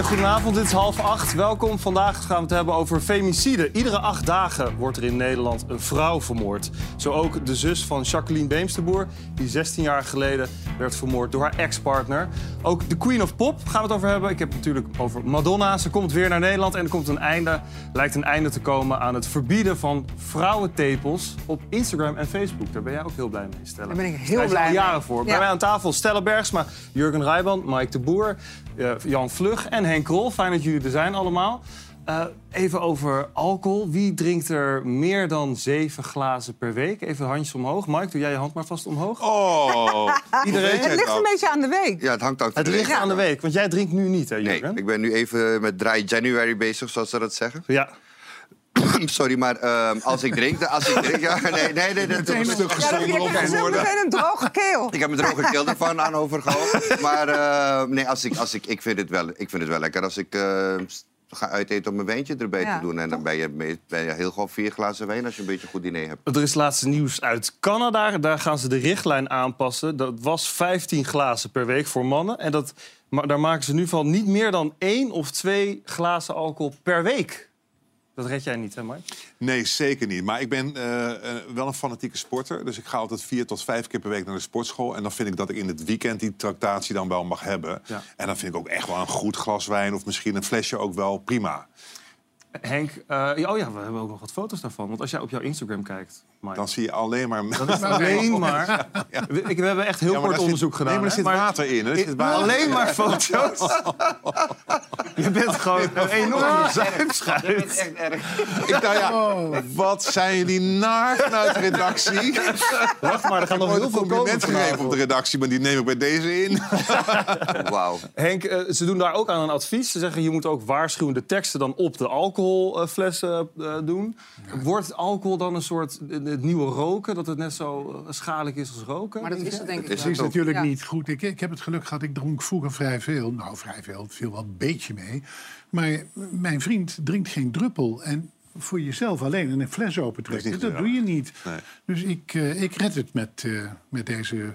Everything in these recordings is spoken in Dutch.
hele goede avond. Dit is half acht. Welkom. Vandaag gaan we het hebben over femicide. Iedere acht dagen wordt er in Nederland een vrouw vermoord. Zo ook de zus van Jacqueline Beemsterboer, die 16 jaar geleden werd vermoord door haar ex-partner. Ook de Queen of Pop gaan we het over hebben. Ik heb het natuurlijk over Madonna. Ze komt weer naar Nederland en er komt een einde, lijkt een einde te komen aan het verbieden van vrouwentepels op Instagram en Facebook. Daar ben jij ook heel blij mee, Stella. Daar ben ik heel blij al jaren mee. voor. Ja. Bij mij aan tafel Stella Bergsma, Jurgen Rijband, Mike de Boer, Jan Vlug en Henk Krol. Fijn dat jullie er zijn allemaal. Eh, even over alcohol. Wie drinkt er meer dan zeven glazen per week? Even handjes omhoog. Mike, doe jij je hand maar vast omhoog. Oh, Iedereen. Het ligt een beetje aan de week. Ja, het hangt ook Het ligt aan de week, want jij drinkt nu niet, hè, Nee, Jurgen? ik ben nu even met Dry January bezig, zoals ze dat zeggen. Ja. Sorry, maar ehm, als ik drink, als ik drink, ja, nee, nee, nee, dat is een stuk Ja, gezonder geworden. meteen een droge keel. Ik heb me droge keel ervan aan overgehouden. Maar eh, nee, als ik, als ik, ik, vind het wel, ik vind het wel lekker als ik eh, ga uiteten om een wijntje erbij Ja, te doen. En dan ben je, ben je heel gewoon vier glazen wijn als je een beetje goed diner hebt. Er is laatste nieuws uit Canada. Daar gaan ze de richtlijn aanpassen. Dat was 15 glazen per week voor mannen. En dat, maar daar maken ze nu van niet meer dan één of twee glazen alcohol per week. Dat red jij niet, hè, Mike? Nee, zeker niet. Maar ik ben eh, eh, wel een fanatieke sporter. Dus ik ga altijd vier tot vijf keer per week naar de sportschool. En dan vind ik dat ik in het weekend die tractatie dan wel mag hebben. Ja. En dan vind ik ook echt wel een goed glas wijn of misschien een flesje ook wel prima. Henk, eh, ja, oh ja, we hebben ook nog wat foto's daarvan. Want als jij op jouw Instagram kijkt, Mike, Dan zie je alleen maar... dan is het alleen maar... We, ik, we hebben echt heel Ja, kort onderzoek zit, gedaan. Nee, maar er zit water in. hè. Er zit water Alleen maar foto's. Je bent gewoon een enorme zuipschuit. Echt erg. Ik dacht, ja, wat zijn jullie naar vanuit de redactie? Wacht maar, er gaan nog heel veel compliment komen gegeven op de redactie, maar die neem ik bij deze in. Wauw. Henk, eh, ze doen daar ook aan een advies. Ze zeggen je moet ook waarschuwende teksten dan op de alcoholflessen eh, doen. Wordt alcohol dan een soort het nieuwe roken? Dat het net zo eh, schadelijk is als roken? Maar dat is het denk ik Het wel. Het is natuurlijk Ja. niet goed. Ik, ik heb het geluk gehad, ik dronk vroeger vrij veel. Nou, vrij veel, het viel wel een beetje mee. Maar mijn vriend drinkt geen druppel. En voor jezelf alleen een fles opentrekken, niet dat doe je niet. Nee. Dus ik, eh, ik red het met, eh, met deze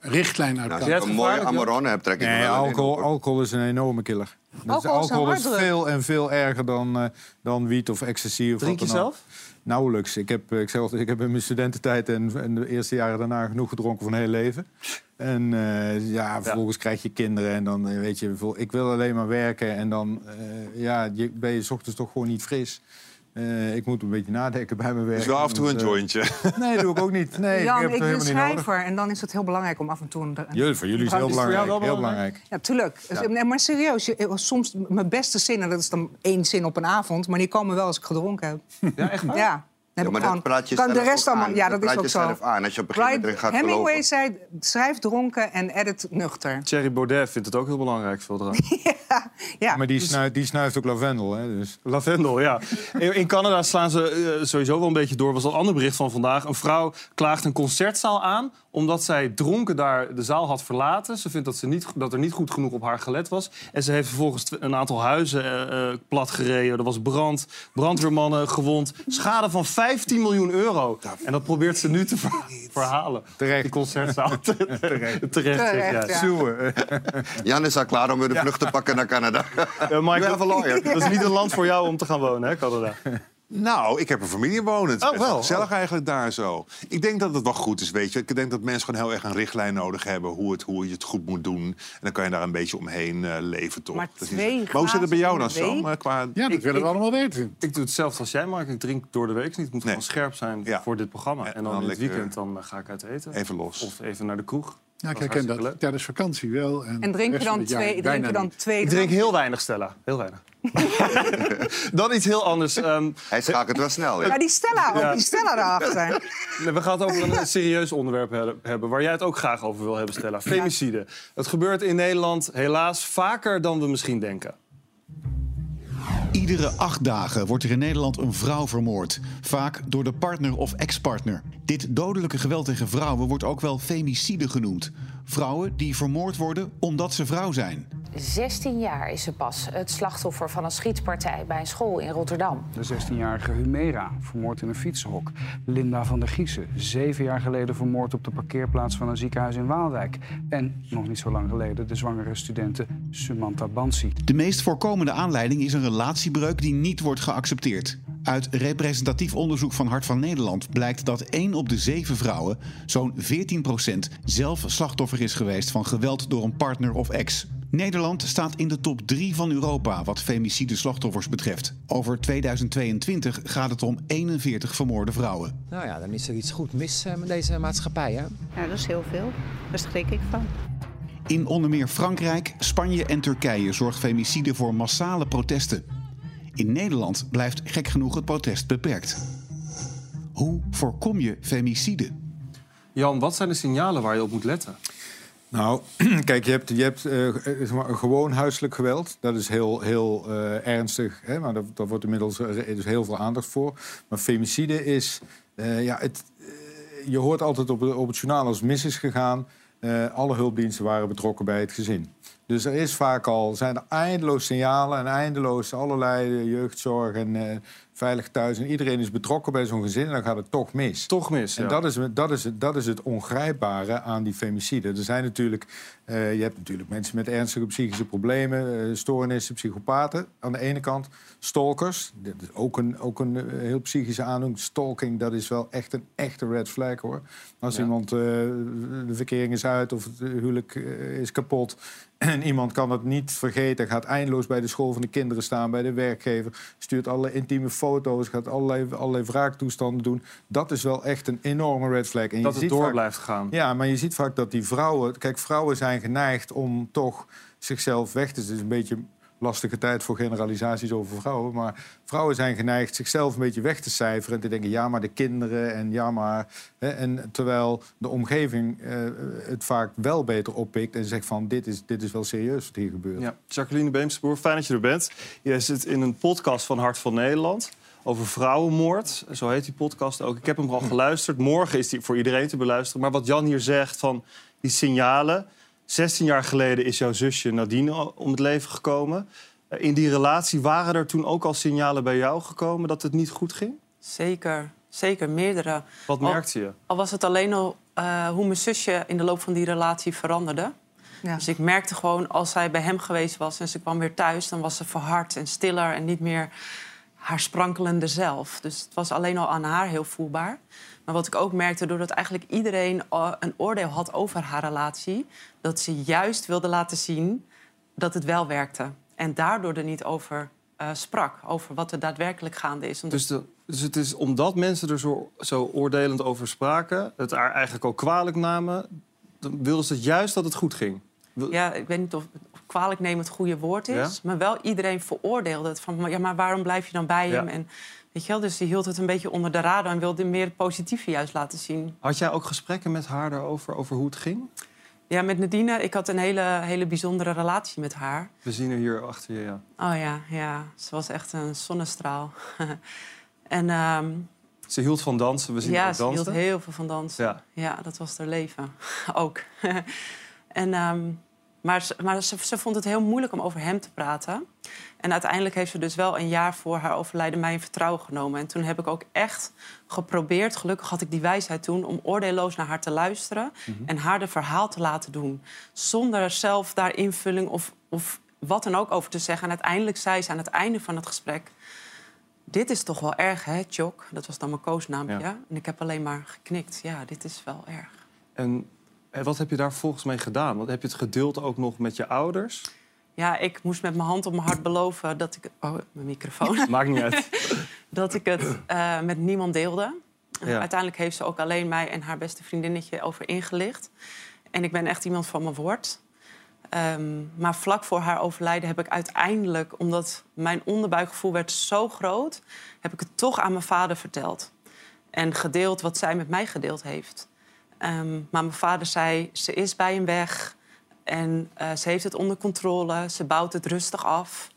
richtlijn uit Nou, als het een mooie Amarone heb, trek ik Nee, wel alcohol, op. alcohol is een enorme killer. Dus Alcohol is een alcohol is harddruk. veel en veel erger dan, eh, dan wiet of ecstasy. Of Drink je wat dan ook. zelf? Nauwelijks. Ik heb, eh, ik, zelf, ik heb in mijn studententijd en, en de eerste jaren daarna genoeg gedronken voor een heel leven. En eh, ja, vervolgens krijg je kinderen en dan weet je, ik wil alleen maar werken. En dan eh, ja, je, ben je 's ochtends toch gewoon niet fris. Eh, ik moet een beetje nadenken bij mijn werk. Dus wel af en toe een eh, jointje. Nee, doe ik ook niet. Nee, Jan, ik heb ik ben helemaal niet nodig. schrijver en dan is het heel belangrijk om af en toe een... Jullie, voor jullie is het heel belangrijk. Heel belangrijk? belangrijk. Ja, tuurlijk. Dus, nee, maar serieus, je- soms mijn beste zinnen, dat is dan één zin op een avond... maar die komen wel als ik gedronken heb. Ja, echt waar? Ja. Dan Ja, maar dat praat je kan de rest allemaal. aan. Ja, Dat dat is ook je zo. zelf aan als je op een gegeven moment Right, gaat Hemingway geloven. zei: schrijf dronken en edit nuchter. Thierry Baudet vindt het ook heel belangrijk, veel drank. Ja, Maar die, dus- snuift, die snuift ook lavendel, hè? Dus. Lavendel, ja. In Canada slaan ze eh, sowieso wel een beetje door. was al een ander bericht van vandaag. Een vrouw klaagt een concertzaal aan... omdat zij dronken daar de zaal had verlaten. Ze vindt dat, ze niet, dat er niet goed genoeg op haar gelet was. En ze heeft vervolgens een aantal huizen eh, eh, platgereden. Er was brand, brandweermannen gewond. Schade van 15 miljoen euro. En dat probeert ze nu te ver- verhalen. Terecht. Die concertzaal. Terecht. Terecht, Terecht, ja. Jan is al klaar om weer de vlucht te pakken naar Canada. A lawyer. dat is niet een land voor jou om te gaan wonen, hè, Canada? Nou, ik heb een familie wonen. Het is Oh, best wel gezellig eigenlijk daar zo. Ik denk dat het wel goed is, weet je. Ik denk dat mensen gewoon heel erg een richtlijn nodig hebben... hoe, het, hoe je het goed moet doen. En dan kan je daar een beetje omheen eh, leven, toch? Maar Dat is- twee Maar hoe zit het bij jou dan, Sam? eh, Qua... Ja, dat Ik- willen ik- we allemaal weten. Ik doe hetzelfde als jij, Mark. Ik drink door de week niet. Ik moet Nee. gewoon scherp zijn Ja. voor dit programma. En En dan, dan in het lekker- weekend dan, eh, ga ik uit eten. Even los. Of even naar de kroeg. Ja, ik herken dat. Tijdens vakantie wel. En, en drink je dan twee, drink je dan twee Ik drink heel weinig, Stella. Heel weinig. dan iets heel anders. Ehm, Hij schakelt wel snel. Ja, die Stella ook, Ja. die Stella daarachter. we gaan het over een serieus onderwerp he- hebben... waar jij het ook graag over wil hebben, Stella. Femicide. Het gebeurt in Nederland helaas vaker dan we misschien denken. Iedere acht dagen wordt er in Nederland een vrouw vermoord. Vaak door de partner of ex-partner. Dit dodelijke geweld tegen vrouwen wordt ook wel femicide genoemd. Vrouwen die vermoord worden omdat ze vrouw zijn. 16 jaar is ze pas het slachtoffer van een schietpartij bij een school in Rotterdam. De 16-jarige Humera, vermoord in een fietsenhok. Linda van der Giezen, zeven jaar geleden vermoord op de parkeerplaats van een ziekenhuis in Waalwijk. En nog niet zo lang geleden de zwangere studente Sumanta Bansi. De meest voorkomende aanleiding is een relatiebreuk die niet wordt geaccepteerd. Uit representatief onderzoek van Hart van Nederland blijkt dat 1 op de 7 vrouwen, zo'n 14% zelf slachtoffer is geweest van geweld door een partner of ex. Nederland staat in de top 3 van Europa wat femicide slachtoffers betreft. Over 2022 gaat het om 41 vermoorde vrouwen. Nou ja, dan is er iets goed mis eh, met deze maatschappij, hè? Ja, dat is heel veel. Daar schrik ik van. In onder meer Frankrijk, Spanje en Turkije zorgt femicide voor massale protesten. In Nederland blijft gek genoeg het protest beperkt. Hoe voorkom je femicide? Jan, wat zijn de signalen waar je op moet letten? Nou, kijk, je hebt, je hebt uh, gewoon huiselijk geweld. Dat is heel, heel uh, ernstig, hè? maar daar, wordt inmiddels is heel veel aandacht voor. Maar femicide is, ja, het, je hoort altijd op, op het journaal als mis is gegaan. alle hulpdiensten waren betrokken bij het gezin. Dus er is vaak al, zijn er eindeloos signalen en eindeloos allerlei jeugdzorg en veilig thuis. En iedereen is betrokken bij zo'n gezin en dan gaat het toch mis. Toch mis, ja. En dat is, dat, is, dat is het ongrijpbare aan die femicide. Er zijn natuurlijk, uh, je hebt natuurlijk mensen met ernstige psychische problemen, uh, stoornissen, psychopaten aan de ene kant. Stalkers, dat is ook een, ook een uh, heel psychische aandoening. Stalking, dat is wel echt een echte red flag hoor. Als ja. iemand, de verkering is uit of het huwelijk is kapot... En iemand kan dat niet vergeten, gaat eindeloos bij de school van de kinderen staan, bij de werkgever, stuurt alle intieme foto's, gaat allerlei, allerlei wraaktoestanden doen. Dat is wel echt een enorme red flag. En dat je het door vaak, blijft gaan. Ja, maar je ziet vaak dat die vrouwen... Kijk, vrouwen zijn geneigd om toch zichzelf weg te... Is een beetje lastige tijd voor generalisaties over vrouwen. Maar vrouwen zijn geneigd zichzelf een beetje weg te cijferen. En te denken, ja, maar de kinderen en ja, maar... Hè, en terwijl de omgeving uh, het vaak wel beter oppikt... en zegt van, dit is, dit is wel serieus wat hier gebeurt. Ja. Jacqueline Beemsboer, fijn dat je er bent. Je zit in een podcast van Hart van Nederland over vrouwenmoord. Zo heet die podcast ook. Ik heb hem al geluisterd. Morgen is die voor iedereen te beluisteren. Maar wat Jan hier zegt van die signalen... 16 jaar geleden is jouw zusje Nadine om het leven gekomen. In die relatie waren er toen ook al signalen bij jou gekomen dat het niet goed ging? Zeker, zeker, meerdere. Wat merkte je? Al, al was het alleen al uh, hoe mijn zusje in de loop van die relatie veranderde. Ja. Dus ik merkte gewoon, als zij bij hem geweest was en ze kwam weer thuis... dan was ze verhard en stiller en niet meer haar sprankelende zelf. Dus het was alleen al aan haar heel voelbaar. Maar wat ik ook merkte, doordat eigenlijk iedereen een oordeel had over haar relatie, dat ze juist wilde laten zien dat het wel werkte. En daardoor er niet over uh, sprak, over wat er daadwerkelijk gaande is. Dus, de, dus het is omdat mensen er zo, zo oordelend over spraken, het haar eigenlijk ook kwalijk namen, dan wilden ze juist dat het goed ging. Ja, ik weet niet of kwalijk nemen het goede woord is. Ja? Maar wel iedereen veroordeelde het. Van, ja, maar waarom blijf je dan bij ja. hem? En Weet je wel? Dus die hield het een beetje onder de radar en wilde meer het positieve juist laten zien. Had jij ook gesprekken met haar daarover, over hoe het ging? Ja, met Nadine. Ik had een hele, hele bijzondere relatie met haar. We zien haar hier achter je, ja. Oh ja, ja. Ze was echt een zonnestraal. en... Um, ze hield van dansen, we zien ja, haar dansen. Ja, ze hield heel veel van dansen. Ja, ja dat was haar leven. ook. en... Um, maar, maar ze, ze, vond het heel moeilijk om over hem te praten. En uiteindelijk heeft ze dus wel een jaar voor haar overlijden mij in vertrouwen genomen. En toen heb ik ook echt geprobeerd, gelukkig had ik die wijsheid toen... om oordeelloos naar haar te luisteren mm -hmm. en haar de verhaal te laten doen. Zonder zelf daar invulling of, of wat dan ook over te zeggen. En uiteindelijk zei ze aan het einde van het gesprek... Dit is toch wel erg, hè, Chok? Dat was dan mijn koosnaampje. Ja. En ik heb alleen maar geknikt. Ja, dit is wel erg. En en wat heb je daar volgens mee gedaan? Want heb je het gedeeld ook nog met je ouders? Ja, ik moest met mijn hand op mijn hart beloven dat ik... Oh, mijn microfoon. Maakt niet uit. dat ik het uh, met niemand deelde. Ja. Uiteindelijk heeft ze ook alleen mij en haar beste vriendinnetje over ingelicht. En ik ben echt iemand van mijn woord. Um, maar vlak voor haar overlijden heb ik uiteindelijk... omdat mijn onderbuikgevoel werd zo groot... heb ik het toch aan mijn vader verteld. En gedeeld wat zij met mij gedeeld heeft. Um, maar mijn vader zei, ze is bij hem weg en uh, ze heeft het onder controle. Ze bouwt het rustig af.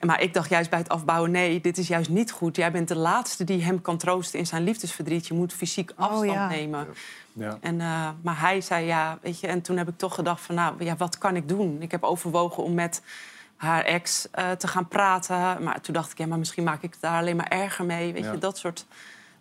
Maar ik dacht juist bij het afbouwen, nee, dit is juist niet goed. Jij bent de laatste die hem kan troosten in zijn liefdesverdriet. Je moet fysiek afstand ja. nemen. Ja. En, uh, maar hij zei ja, weet je, en toen heb ik toch gedacht van, nou, ja, wat kan ik doen? Ik heb overwogen om met haar ex uh, te gaan praten. Maar toen dacht ik, ja, maar misschien maak ik daar alleen maar erger mee. Weet Ja. je, dat soort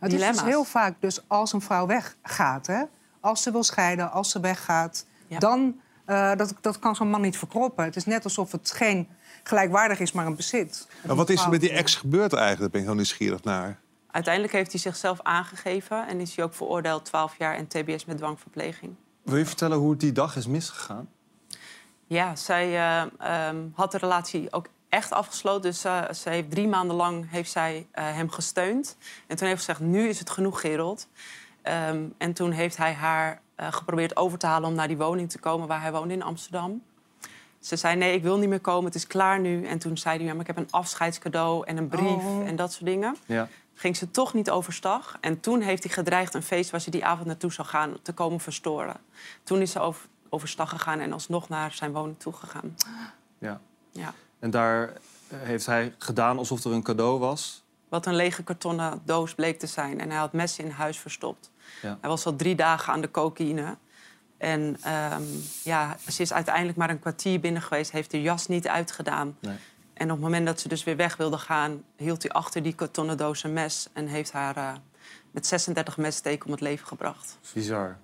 Het is dus heel vaak dus als een vrouw weggaat, hè? als ze wil scheiden, als ze weggaat, Ja. dan eh, dat, dat kan zo'n man niet verkroppen. Het is net alsof het geen gelijkwaardig is, maar een bezit. Maar wat is er met die ex gebeurd eigenlijk? Daar ben ik heel nieuwsgierig naar. Uiteindelijk heeft hij zichzelf aangegeven en is hij ook veroordeeld 12 jaar en TBS met dwangverpleging. Wil je vertellen hoe het die dag is misgegaan? Ja, zij eh, ehm, had de relatie ook echt afgesloten. Dus eh, ze heeft drie maanden lang heeft zij, eh, hem gesteund. En toen heeft ze gezegd, nu is het genoeg, Gerald. Ehm, en toen heeft hij haar eh, geprobeerd over te halen om naar die woning te komen... waar hij woonde in Amsterdam. Ze zei, nee, ik wil niet meer komen, het is klaar nu. En toen zei hij, ja, maar ik heb een afscheidscadeau en een brief Oh. en dat soort dingen. Ja. Ging ze toch niet overstag. En toen heeft hij gedreigd een feest waar ze die avond naartoe zou gaan... te komen verstoren. Toen is ze over, overstag gegaan en alsnog naar zijn woning toegegaan. ja. Ja. En daar eh, heeft hij gedaan alsof er een cadeau was. Wat een lege kartonnen doos bleek te zijn. En hij had messen in huis verstopt. Ja. Hij was al drie dagen aan de cocaïne. En ehm, ja, ze is uiteindelijk maar een kwartier binnen geweest. Heeft de jas niet uitgedaan. Nee. En op het moment dat ze dus weer weg wilde gaan... hield hij achter die kartonnen doos een mes... en heeft haar eh, met 36 messteken om het leven gebracht. Bizar.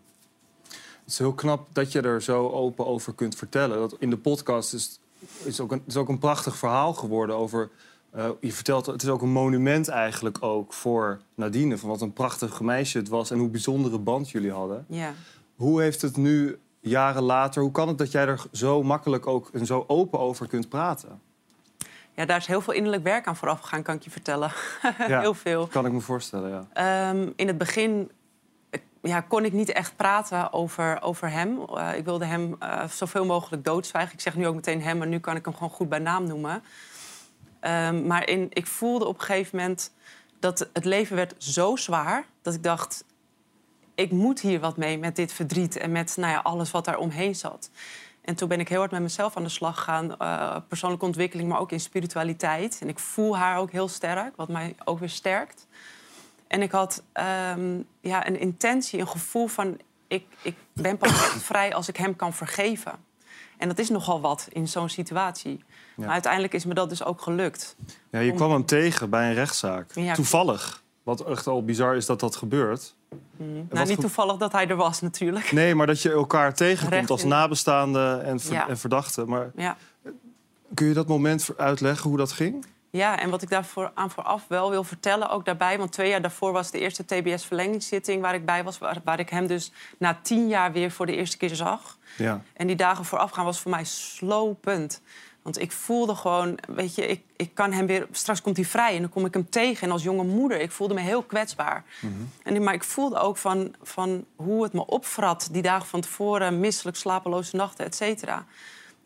Het is heel knap dat je er zo open over kunt vertellen. Dat in de podcast is, is, ook, een, is ook een prachtig verhaal geworden over... eh, je vertelt, het is ook een monument eigenlijk ook voor Nadine... van wat een prachtig meisje het was en hoe bijzondere band jullie hadden. Ja. Hoe heeft het nu, jaren later... hoe kan het dat jij er zo makkelijk ook en zo open over kunt praten? ja, daar is heel veel innerlijk werk aan vooraf gegaan, kan ik je vertellen. Ja. heel veel. Kan ik me voorstellen, ja. Ehm, in het begin ja, kon ik niet echt praten over, over hem. Eh, ik wilde hem eh, zoveel mogelijk doodzwijgen. Ik zeg nu ook meteen hem, maar nu kan ik hem gewoon goed bij naam noemen. Ehm, maar in, ik voelde op een gegeven moment dat het leven werd zo zwaar... dat ik dacht, ik moet hier wat mee met dit verdriet... en met nou ja, alles wat daar omheen zat. En toen ben ik heel hard met mezelf aan de slag gegaan. eh, persoonlijke ontwikkeling, maar ook in spiritualiteit. En ik voel haar ook heel sterk, wat mij ook weer sterkt. En ik had ehm, ja, een intentie, een gevoel van... Ik, ik ben pas echt vrij als ik hem kan vergeven. En dat is nogal wat in zo'n situatie. Maar uiteindelijk is me dat dus ook gelukt. Ja, je Om- kwam hem tegen bij een rechtszaak. Ja. Toevallig. Wat echt al bizar is dat dat gebeurt. Mm. Nou, niet ge- toevallig dat hij er was natuurlijk. Nee, maar dat je elkaar tegenkomt Recht als in- nabestaande en, ver- Ja. en verdachte. Maar Ja. kun je dat moment uitleggen hoe dat ging? Ja, en wat ik daarvoor aan vooraf wel wil vertellen, ook daarbij... want twee jaar daarvoor was de eerste TBS-verlengingszitting waar ik bij was... Waar, waar ik hem dus na tien jaar weer voor de eerste keer zag. Ja. En die dagen voorafgaan was voor mij slopend. Want ik voelde gewoon, weet je, ik, ik kan hem weer... Straks komt hij vrij en dan kom ik hem tegen. En als jonge moeder, ik voelde me heel kwetsbaar. En, maar ik voelde ook van, van hoe het me opvrat die dagen van tevoren... misselijk, slapeloze nachten, et cetera.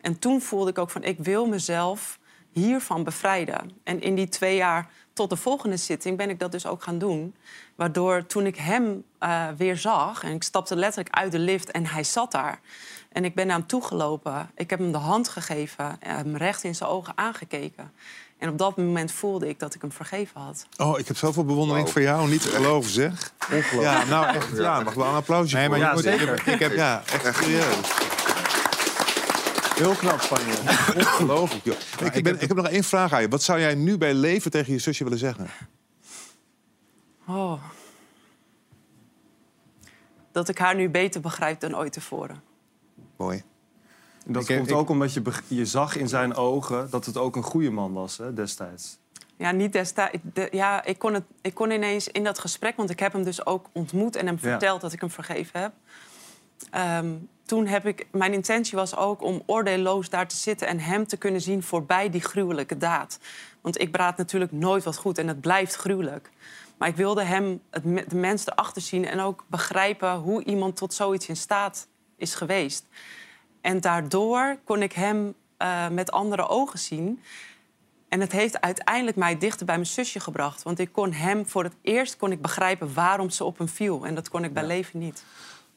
En toen voelde ik ook van, ik wil mezelf hiervan bevrijden. En in die twee jaar tot de volgende zitting ben ik dat dus ook gaan doen. Waardoor toen ik hem eh, weer zag... en ik stapte letterlijk uit de lift en hij zat daar... en ik ben naar hem toegelopen, ik heb hem de hand gegeven... hem recht in zijn ogen aangekeken. En op dat moment voelde ik dat ik hem vergeven had. Oh, ik heb zoveel bewondering voor jou. Niet te geloven, zeg. Ongelooflijk. Ja, nou echt. Ja, mag wel een applausje Nee, maar voor. je moet- zeker. ik heb- ik heb- Ja, echt serieus. Heel knap van je. Ongelooflijk, joh. Ik, ben, ik heb nog één vraag aan je. Wat zou jij nu bij leven tegen je zusje willen zeggen? Oh. Dat ik haar nu beter begrijp dan ooit tevoren. Mooi. En dat Ik komt ik- ook omdat je, je zag in zijn ogen dat het ook een goede man was hè, destijds. Ja, niet destijds. de- Ja, ik kon, het, ik kon ineens in dat gesprek, want ik heb hem dus ook ontmoet en hem Ja. verteld dat ik hem vergeven heb. Ehm, toen heb ik, mijn intentie was ook om oordeelloos daar te zitten en hem te kunnen zien voorbij die gruwelijke daad. Want ik praat natuurlijk nooit wat goed en het blijft gruwelijk. Maar ik wilde hem, het, de mens erachter zien en ook begrijpen hoe iemand tot zoiets in staat is geweest. En daardoor kon ik hem eh, met andere ogen zien. En het heeft uiteindelijk mij dichter bij mijn zusje gebracht. Want ik kon hem voor het eerst kon ik begrijpen waarom ze op hem viel. En dat kon ik bij leven niet.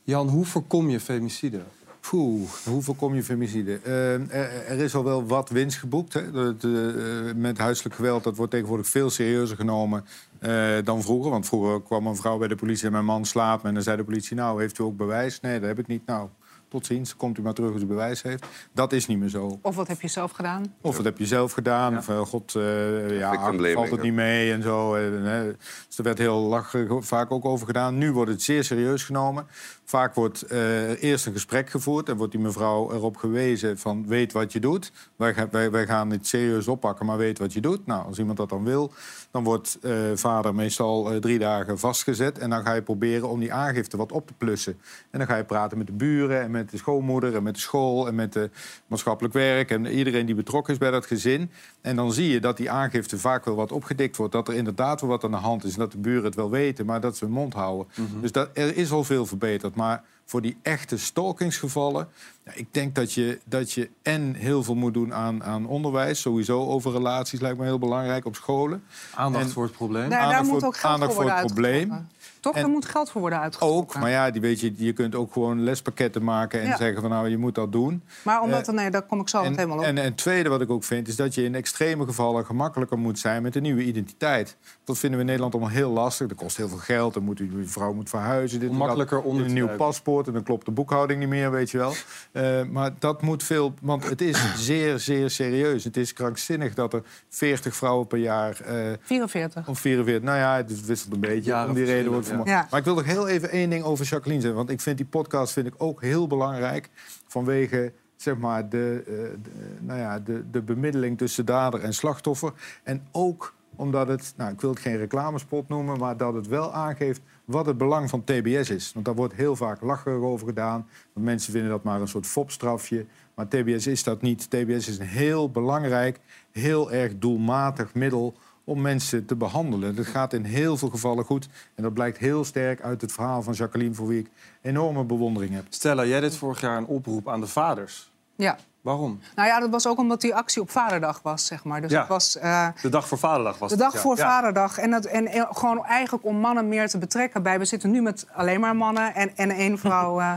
Jan, hoe voorkom je femicide? Poeh, hoe voorkom je femicide? Uh, er, is al wel wat winst geboekt. Hè? Uh, met huiselijk geweld, dat wordt tegenwoordig veel serieuzer genomen uh, dan vroeger. Want vroeger kwam een vrouw bij de politie en mijn man slaapt... en dan zei de politie, nou, heeft u ook bewijs? Nee, dat heb ik niet. Nou, tot ziens, komt u maar terug als u bewijs heeft. Dat is niet meer zo. Of wat heb je zelf gedaan? Of wat heb je zelf gedaan. Ja. Of uh, god, uh, ja, valt het niet mee en zo. En, dus er werd heel lachig vaak ook over gedaan. Nu wordt het zeer serieus genomen. Vaak wordt uh, eerst een gesprek gevoerd en wordt die mevrouw erop gewezen van weet wat je doet. Wij, wij, wij gaan het serieus oppakken, maar weet wat je doet. Nou, als iemand dat dan wil, dan wordt uh, vader meestal uh, drie dagen vastgezet. En dan ga je proberen om die aangifte wat op te plussen. En dan ga je praten met de buren en met de schoonmoeder en met de school en met de maatschappelijk werk en iedereen die betrokken is bij dat gezin. En dan zie je dat die aangifte vaak wel wat opgedikt wordt. Dat er inderdaad wel wat aan de hand is en dat de buren het wel weten, maar dat ze hun mond houden. Mm -hmm. Dus dat, er is al veel verbeterd. Maar voor die echte stalkingsgevallen... Ja, ik denk dat je, dat je en heel veel moet doen aan, aan onderwijs. Sowieso over relaties lijkt me heel belangrijk op scholen. Aandacht en, voor het probleem. Daar, aandacht daar moet voor, ook geld aandacht voor voor het probleem. Toch, En- er moet geld voor worden uitgetrokken. Ook, maar ja, die weet je, je kunt ook gewoon lespakketten maken... en Ja. zeggen van nou, je moet dat doen. Maar omdat, Eh, nee, daar kom ik zo En, meteen wel op. en, en het tweede wat ik ook vind, is dat je in extreme gevallen gemakkelijker moet zijn met een nieuwe identiteit. Dat vinden we in Nederland allemaal heel lastig. Dat kost heel veel geld. Dan moet u, uw vrouw moet verhuizen. Dit en Om dat. makkelijker onder een nieuw paspoort en dan klopt de boekhouding niet meer, weet je wel. Eh, maar dat moet veel, want het is zeer, zeer serieus. Het is krankzinnig dat er 40 vrouwen per jaar. eh, 44. of 44, nou ja, het wisselt een beetje. Jaren om die reden wordt ja. Maar ik wil nog heel even één ding over Jacqueline zeggen. Want ik vind die podcast vind ik ook heel belangrijk. Vanwege zeg maar, de, eh, de, nou ja, de, de bemiddeling tussen dader en slachtoffer. En ook omdat het, nou, ik wil het geen reclamespot noemen... maar dat het wel aangeeft wat het belang van TBS is. Want daar wordt heel vaak lacherig over gedaan. Want mensen vinden dat maar een soort fopstrafje. Maar TBS is dat niet. TBS is een heel belangrijk, heel erg doelmatig middel om mensen te behandelen. Dat gaat in heel veel gevallen goed. En dat blijkt heel sterk uit het verhaal van Jacqueline... voor wie ik enorme bewondering heb. Stella, jij deed vorig jaar een oproep aan de vaders. Ja. Waarom? Nou ja, dat was ook omdat die actie op Vaderdag was, zeg maar. Dus Ja. het was eh, De dag voor Vaderdag was de het, dag ja. voor Ja. Vaderdag. En, dat, en eh, gewoon eigenlijk om mannen meer te betrekken bij. We zitten nu met alleen maar mannen en, en één vrouw eh,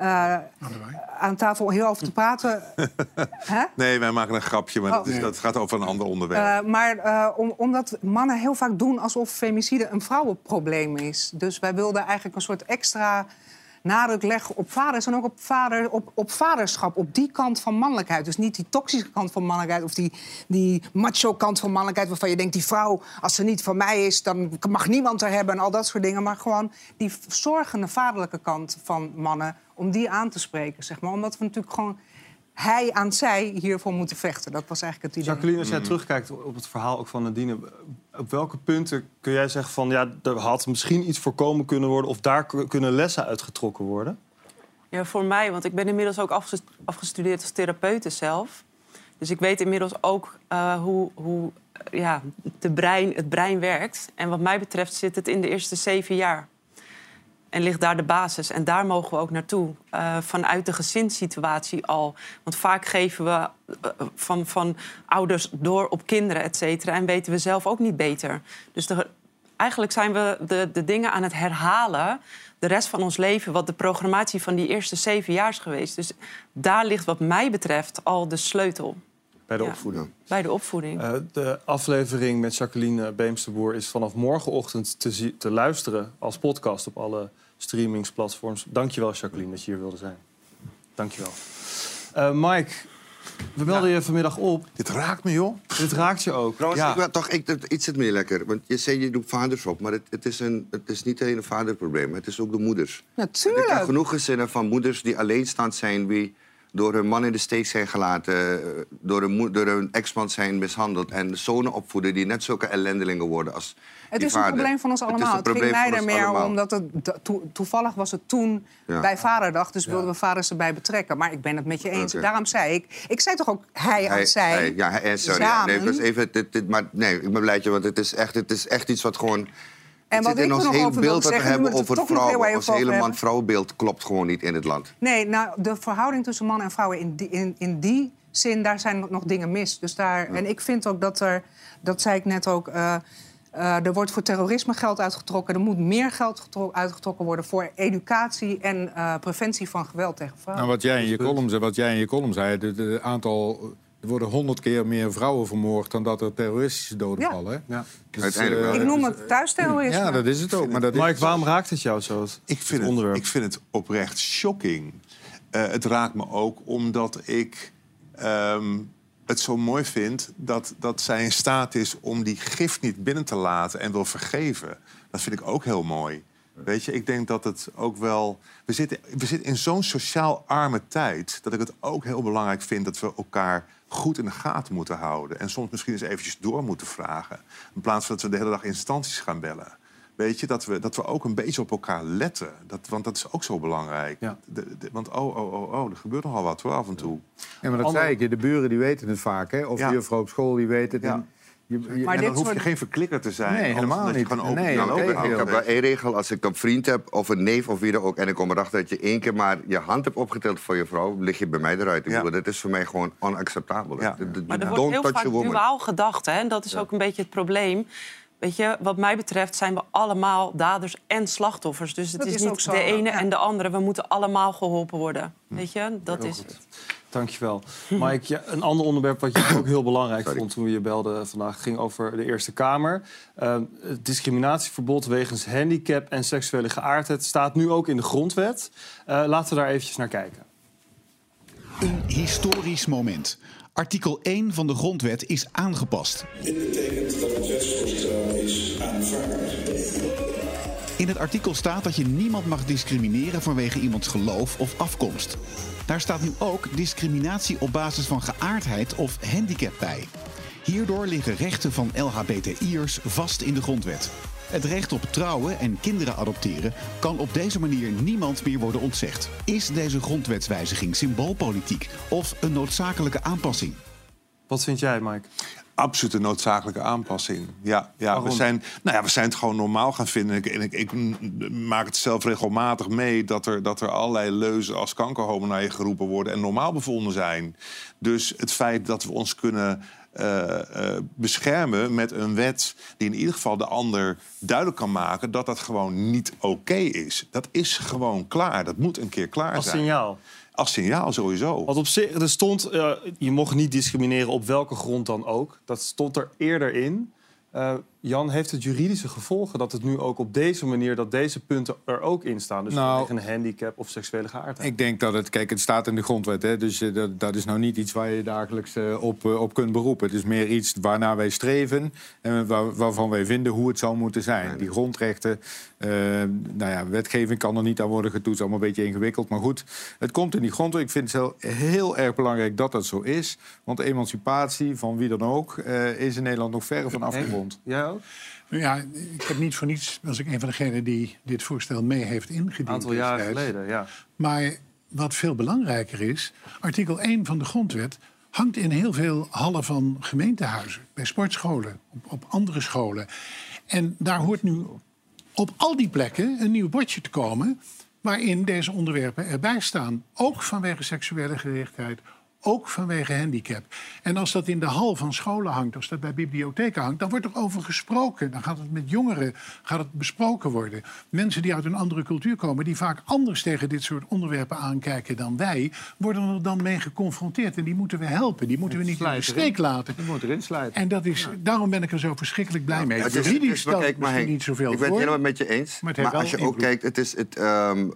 eh, aan tafel heel over te praten. Hè? Nee, wij maken een grapje, maar Oh. dat, is, dat gaat over een ander onderwerp. Eh, maar eh, om, omdat mannen heel vaak doen alsof femicide een vrouwenprobleem is. Dus wij wilden eigenlijk een soort extra nadruk leggen op vaders en ook op, vader, op, op vaderschap. Op die kant van mannelijkheid. Dus niet die toxische kant van mannelijkheid of die, die macho kant van mannelijkheid... waarvan je denkt, die vrouw, als ze niet van mij is, dan mag niemand er hebben en al dat soort dingen. Maar gewoon die zorgende vaderlijke kant van mannen, om die aan te spreken, zeg maar. Omdat we natuurlijk gewoon hij aan zij hiervoor moeten vechten. Dat was eigenlijk het idee. Jacqueline, als jij terugkijkt op het verhaal ook van Nadine... op welke punten kun jij zeggen van... ja, er had misschien iets voorkomen kunnen worden... of daar kunnen lessen uitgetrokken worden? Ja, voor mij, want ik ben inmiddels ook afges- afgestudeerd als therapeute zelf. Dus ik weet inmiddels ook eh, hoe, hoe ja, de brein, het brein werkt. En wat mij betreft zit het in de eerste zeven jaar. En ligt daar de basis. En daar mogen we ook naartoe. Eh, vanuit de gezinssituatie al. Want vaak geven we eh, van, van ouders door op kinderen, et cetera. En weten we zelf ook niet beter. Dus de, eigenlijk zijn we de, de dingen aan het herhalen. De rest van ons leven, wat de programmatie van die eerste zeven jaar is geweest. Dus daar ligt, wat mij betreft, al de sleutel Bij de Ja. opvoeding. bij de opvoeding. Eh, de aflevering met Jacqueline Beemsterboer is vanaf morgenochtend te, te luisteren als podcast op alle streamingsplatforms. Dankjewel, Jacqueline, dat je hier wilde zijn. Dankjewel. Eh Mike, we belden je vanmiddag op. Dit raakt me, joh. Dit raakt je ook. Trouwens, Ja. ik toch ik, iets het meer lekker. Want je zei je doet vaders op, maar het, het, is, een, het is niet alleen een vaderprobleem. Het is ook de moeders. Ik ken Natuurlijk. genoeg gezinnen van moeders die alleenstaand zijn... die door hun man in de steek zijn gelaten... door hun, door hun ex-man zijn mishandeld... en zonen opvoeden die net zulke ellendelingen worden als Het is een probleem van ons allemaal. Het, ging mij er meer allemaal. om, omdat het to- to- toevallig was het toen Ja. bij Vaderdag. Dus wilden we vaders erbij betrekken. Maar ik ben het met je eens. Daarom zei ik... Ik zei toch ook hij Hij- zij. hij- ja, hij- sorry. ja, nee, even, dit, dit- maar nee, ik ben blij, want het is echt, het is echt iets wat gewoon... En wat zit in ik ons er nog hele over wil beeld dat we hebben over heel vrouwen. Ons hele hebben. man-vrouwenbeeld klopt gewoon niet in het land. Nee, nou, de verhouding tussen man en vrouw in die, in, in die zin, daar zijn nog dingen mis. Dus daar, En ik vind ook dat er, dat zei ik net ook... eh, Uh, er wordt voor terrorisme geld uitgetrokken. Er moet meer geld uitgetrokken worden voor educatie en uh, preventie van geweld tegen vrouwen. Nou, wat jij in je column zei, wat jij in je column zei, het aantal er worden honderd keer meer vrouwen vermoord dan dat er terroristische doden vallen. Ja. Dus, uh, ik noem het thuisterrorisme. Ja, dat is het ook. Maar dat Mike, waarom raakt het jou zo? Ik vind, het, onderwerp? ik vind het oprecht shocking. Uh, het raakt me ook omdat ik um, het zo mooi vind dat, dat zij in staat is om die gift niet binnen te laten en wil vergeven. Dat vind ik ook heel mooi. Weet je, ik denk dat het ook wel. We zitten, we zitten in zo'n sociaal arme tijd dat ik het ook heel belangrijk vind dat we elkaar goed in de gaten moeten houden. En soms misschien eens eventjes door moeten vragen. In plaats van dat we de hele dag instanties gaan bellen. Weet je, dat we, dat we ook een beetje op elkaar letten. Dat, want dat is ook zo belangrijk. Ja. De, want oh, oh, oh, oh, er gebeurt nogal wat hoor, af en toe. Ja, maar dat Ander... zei ik, de buren die weten het vaak. Hè? Of ja. de juffrouw op school die weet het. Je, maar en dan hoef je geen verklikker te zijn. Nee, helemaal niet. Gewoon nee, nou, ik heb wel één regel. Als ik een vriend heb, of een neef of wie dan ook... en ik kom erachter dat je één keer maar je hand hebt opgeteld voor je vrouw... lig je bij mij eruit. Ja. Dat is voor mij gewoon onacceptabel. Ja. Maar er wordt heel vaak duaal gedacht. Hè? En dat is ook een beetje het probleem. Weet je, wat mij betreft zijn we allemaal daders en slachtoffers. Dus het is, niet de ene en de andere. We moeten allemaal geholpen worden. Weet je, dat is het. Dankjewel. Mike, ja, een ander onderwerp wat je ook heel belangrijk vond toen we je belden vandaag ging over de Eerste Kamer. Uh, het discriminatieverbod wegens handicap en seksuele geaardheid staat nu ook in de grondwet. Uh, laten we daar eventjes naar kijken. Een historisch moment. Artikel 1 van de grondwet is aangepast. Dit betekent dat het wetsvoorstel is aanvaard. In het artikel staat dat je niemand mag discrimineren vanwege iemands geloof of afkomst. Daar staat nu ook discriminatie op basis van geaardheid of handicap bij. Hierdoor liggen rechten van LHBTI'ers vast in de grondwet. Het recht op trouwen en kinderen adopteren kan op deze manier niemand meer worden ontzegd. Is deze grondwetswijziging symboolpolitiek of een noodzakelijke aanpassing? Wat vind jij, Mike? Absoluut een noodzakelijke aanpassing. Ja, ja, we, zijn, nou ja, we zijn het gewoon normaal gaan vinden. Ik, ik, ik, maak het zelf regelmatig mee dat er, dat er allerlei leuzen als kankerhomen naar je geroepen worden en normaal bevonden zijn. Dus het feit dat we ons kunnen uh, uh, beschermen met een wet die in ieder geval de ander duidelijk kan maken dat dat gewoon niet oké is. Dat is gewoon klaar. Dat moet een keer klaar Als zijn. signaal als signaal sowieso. Want op zich, er stond, je mocht niet discrimineren op welke grond dan ook. Dat stond er eerder in. Uh, Jan, heeft het juridische gevolgen dat het nu ook op deze manier... dat deze punten er ook in staan? Dus nou, een handicap of seksuele geaardheid? Ik denk dat het... Kijk, het staat in de grondwet. Hè, dus uh, dat, dat, is nou niet iets waar je dagelijks uh, op, op kunt beroepen. Het is meer iets waarnaar wij streven... en waar, waarvan wij vinden hoe het zou moeten zijn. Die grondrechten... nou ja, wetgeving kan er niet aan worden getoetst. Allemaal een beetje ingewikkeld. Maar goed, het komt in die grondwet. Ik vind het heel erg belangrijk dat dat zo is. Want de emancipatie van wie dan ook... is in Nederland nog verre van afgerond. Ja, Ja, ik heb niet voor niets, was ik een van degenen die dit voorstel mee heeft ingediend. Een aantal jaren geleden, ja. Maar wat veel belangrijker is, artikel 1 van de grondwet hangt in heel veel hallen van gemeentehuizen, bij sportscholen, op, op andere scholen. En daar hoort nu op al die plekken een nieuw bordje te komen waarin deze onderwerpen erbij staan. Ook vanwege seksuele gerichtheid, ook vanwege handicap. En als dat in de hal van scholen hangt, als dat bij bibliotheken hangt, dan wordt er over gesproken. Dan gaat het met jongeren gaat het besproken worden. Mensen die uit een andere cultuur komen, die vaak anders tegen dit soort onderwerpen aankijken dan wij, worden er dan mee geconfronteerd. En die moeten we helpen. Die moeten we niet in de steek laten. Die moeten erin sluiten. En dat is, daarom ben ik er zo verschrikkelijk blij mee. Ja, het is, het kijk, maar niet zoveel Ik ben het helemaal met je eens. Maar, maar als je ook kijkt, het is het. Um,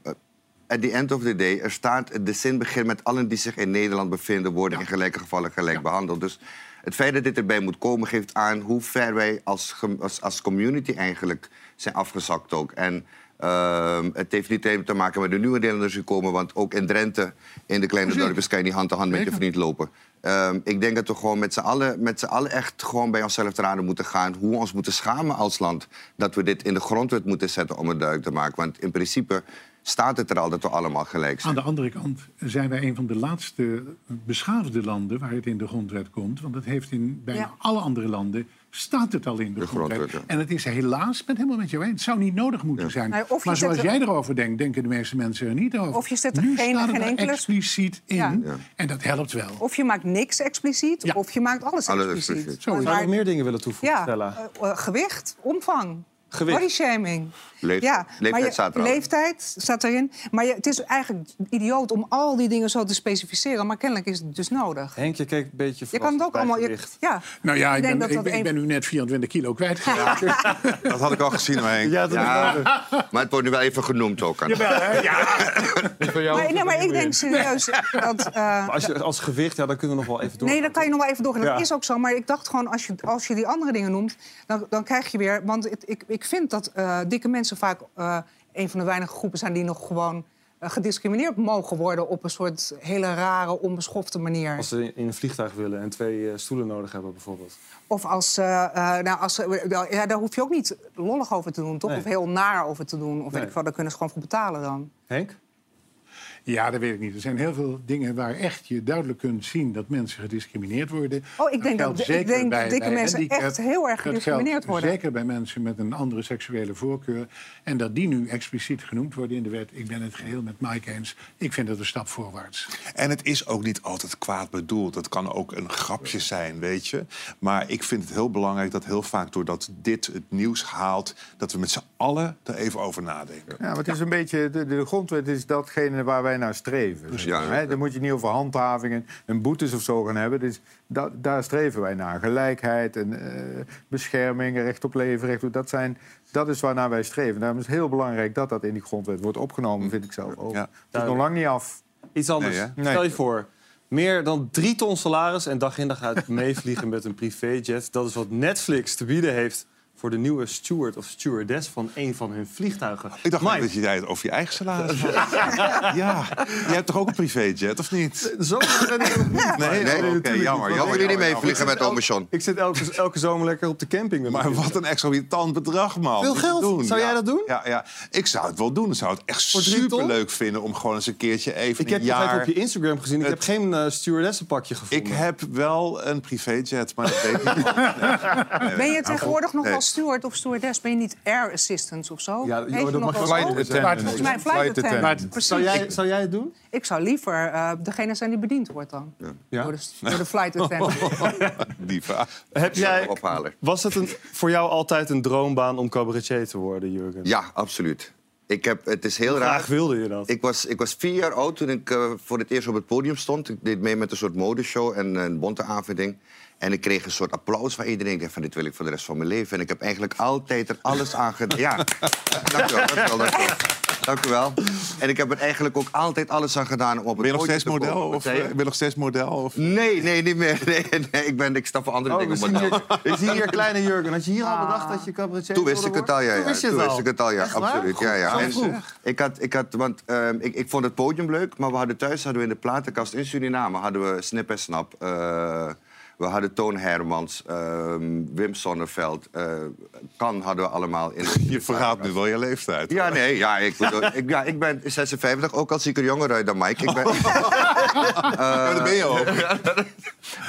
at the end of the day, er staat de zin begint met allen die zich in Nederland bevinden, worden in gelijke gevallen gelijk behandeld. Dus het feit dat dit erbij moet komen, geeft aan hoe ver wij als, als, als community eigenlijk zijn afgezakt ook. En uh, het heeft niet alleen te maken met de nieuwe Nederlanders die komen, want ook in Drenthe, in de kleine dorpjes, kan je niet hand in hand met je vriend lopen. Um, ik denk dat we gewoon met z'n allen, met allen echt gewoon bij onszelf te raden moeten gaan. Hoe we ons moeten schamen als land. Dat we dit in de grondwet moeten zetten om het duidelijk te maken. Want in principe staat het er al dat we allemaal gelijk zijn. Aan de andere kant zijn wij een van de laatste beschaafde landen waar het in de grondwet komt. Want het heeft in bijna alle andere landen staat het al in de, grondwet. En het is helaas, ben helemaal met jou eens, het zou niet nodig moeten zijn. maar zoals jij erover denkt, denken de meeste mensen er niet over. Of je zet er nu geen, staat geen enkele... expliciet in en dat helpt wel. Of je maakt niks expliciet, of je maakt alles, alles expliciet. Zou je nog meer dingen willen toevoegen, ja, uh, gewicht, omvang. Gewicht. Bodyshaming. Leef, ja, leeftijd staat er Leeftijd staat erin. Maar je, het is eigenlijk idioot om al die dingen zo te specificeren. Maar kennelijk is het dus nodig. Henk, je kijkt een beetje Je kan het ook allemaal... Je, ja. Nou ja, ik, ben, ik, ben, ik ben, nu net 24 kilo kwijtgeraakt. Ja. dat had ik al gezien, maar Henk. Ja, ja. Maar het wordt nu wel even genoemd ook. Aan. Jawel, hè? Ja. maar, nee, maar ik denk serieus dat... Uh, als, je, als gewicht, ja, dan kunnen we nog wel even door. Nee, dan kan je nog wel even door. Dat is ook zo. Maar ik dacht gewoon, als je, als je die andere dingen noemt... dan, dan krijg je weer... Want het, ik, ik vind dat uh, dikke mensen vaak uh, een van de weinige groepen zijn die nog gewoon uh, gediscrimineerd mogen worden op een soort hele rare, onbeschofte manier. Als ze in een vliegtuig willen en twee uh, stoelen nodig hebben, bijvoorbeeld. Of als, nou, als ja, daar hoef je ook niet lollig over te doen, toch? Nee. Of heel naar over te doen. Of nee. weet ik wat, daar kunnen ze gewoon voor betalen dan. Henk? Ja, dat weet ik niet. Er zijn heel veel dingen waar echt je duidelijk kunt zien dat mensen gediscrimineerd worden. Oh, ik denk dat, dat ik denk bij, dikke bij mensen echt heel erg gediscrimineerd worden. Zeker bij mensen met een andere seksuele voorkeur. En dat die nu expliciet genoemd worden in de wet. Ik ben het geheel met Mike eens. Ik vind het een stap voorwaarts. En het is ook niet altijd kwaad bedoeld. Het kan ook een grapje zijn, weet je. Maar ik vind het heel belangrijk dat heel vaak doordat dit het nieuws haalt... dat we met z'n allen er even over nadenken. Ja, maar het is een beetje... De, de grondwet is datgene waar wij naar streven. Dus ja, hè? Dan moet je niet over handhavingen en boetes of zo gaan hebben. Dus dat, daar streven wij naar. Gelijkheid en uh, bescherming, recht op leven, recht op... Dat, zijn, dat is waarnaar wij streven. Daarom is het heel belangrijk dat dat in die grondwet wordt opgenomen, vind ik zelf ook. Ja. Het is nog lang niet af. Iets anders. Nee, Stel je voor, meer dan drie ton salaris en dag in dag uit meevliegen met een privéjet. Dat is wat Netflix te bieden heeft voor de nieuwe steward of stewardess van een van hun vliegtuigen. Ik dacht Mike. dat je het over je eigen salaris had. ja, jij hebt toch ook een privéjet, of niet? Zo Nee, nee, nee okay, jammer. Jammer jullie meevliegen met ome John. Ik zit elke, elke zomer lekker op de camping. Met maar wat een exorbitant bedrag, man. Veel geld. Doen. Zou jij dat doen? Ja, ja, ik zou het wel doen. Ik zou het echt super leuk vinden om gewoon eens een keertje even Ik heb jaar... het op je Instagram gezien. Ik heb geen uh, stewardessenpakje gevonden. Ik heb wel een privéjet, maar dat weet ik niet. Ben je tegenwoordig nog wel steward of stewardess? Ben je niet air assistant of zo? Ja, joh, dat mag flight attendant. Volgens mij flight attendant. Zou jij, zou jij het doen? Ik zou liever uh, degene zijn die bediend wordt dan. Ja. Door, de, door de flight attendant. die vraag. Heb jij, was het een, voor jou altijd een droombaan om cabaretier te worden, Jurgen? Ja, absoluut. Ik heb, het is heel Hoe raar. graag wilde je dat? Ik was, ik was vier jaar oud toen ik uh, voor het eerst op het podium stond. Ik deed mee met een soort modeshow en een bonte aanvinding. En ik kreeg een soort applaus van iedereen. Ik dacht van, dit wil ik voor de rest van mijn leven. En ik heb eigenlijk altijd er alles aan gedaan. Ja, dank u wel, dank u wel, dank u wel. Dank u wel. En ik heb er eigenlijk ook altijd alles aan gedaan om op het ben nog steeds model? Of, ben je nog steeds model? Of? Nee, nee, niet meer. Nee, nee, ik, ben, ik sta voor andere oh, dingen we model. We zien hier kleine Jurgen. Had je hier al bedacht dat je cabaretier Toen wist ik het al, ja. ja. Toen, wist, je het Toen wist ik het al, ja. Absoluut. Ja, ja. En, ik had, ik had, want um, ik, ik vond het podium leuk, maar we hadden thuis hadden we in de platenkast in Suriname hadden we Snip en Snap. Uh, we hadden Toon Hermans, uh, Wim Sonneveld. Uh, kan hadden we allemaal in de Je vergaat nu wel je leeftijd. Ja, nee, ja, ik, bedoel, ik, ja, ik ben 56, ook al zie ik er jonger uit dan Mike. Ik ben, uh, ja, dat ben je ook.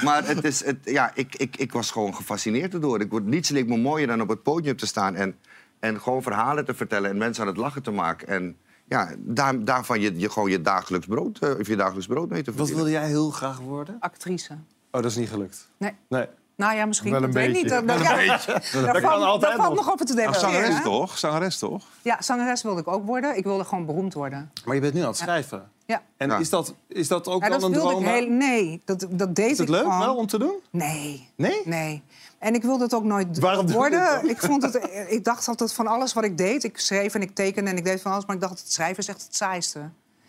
maar het is, het, ja, ik, ik, ik was gewoon gefascineerd erdoor. Ik, niets leek me mooier dan op het podium te staan... en, en gewoon verhalen te vertellen en mensen aan het lachen te maken... En, ja, daar, daarvan je, je gewoon je dagelijks brood, uh, of je dagelijks brood mee te verdienen. Wat wilde jij heel graag worden? Actrice. Oh, dat is niet gelukt? Nee. nee. Nou ja, misschien. Wel een weet beetje. niet. Dat, Wel een ja, beetje. Daar Dat valt, kan altijd daar valt nog. nog over te Nou, debatteren. zangeres hè? toch? Zangeres toch? Ja, zangeres wilde ik ook worden. Ik wilde gewoon beroemd worden. Maar je bent nu aan het schrijven. Ja. En Ja. Is, dat, is dat ook Ja, wel dat een wilde droom? ik heel... Nee, dat, dat deed Is het ik leuk gewoon. wel om te doen? Nee. Nee? Nee. En ik wilde het ook nooit Waarom worden. ik, vond het, ik dacht altijd van alles wat ik deed. Ik schreef en ik tekende en ik deed van alles. Maar ik dacht, het schrijven is echt het saaiste.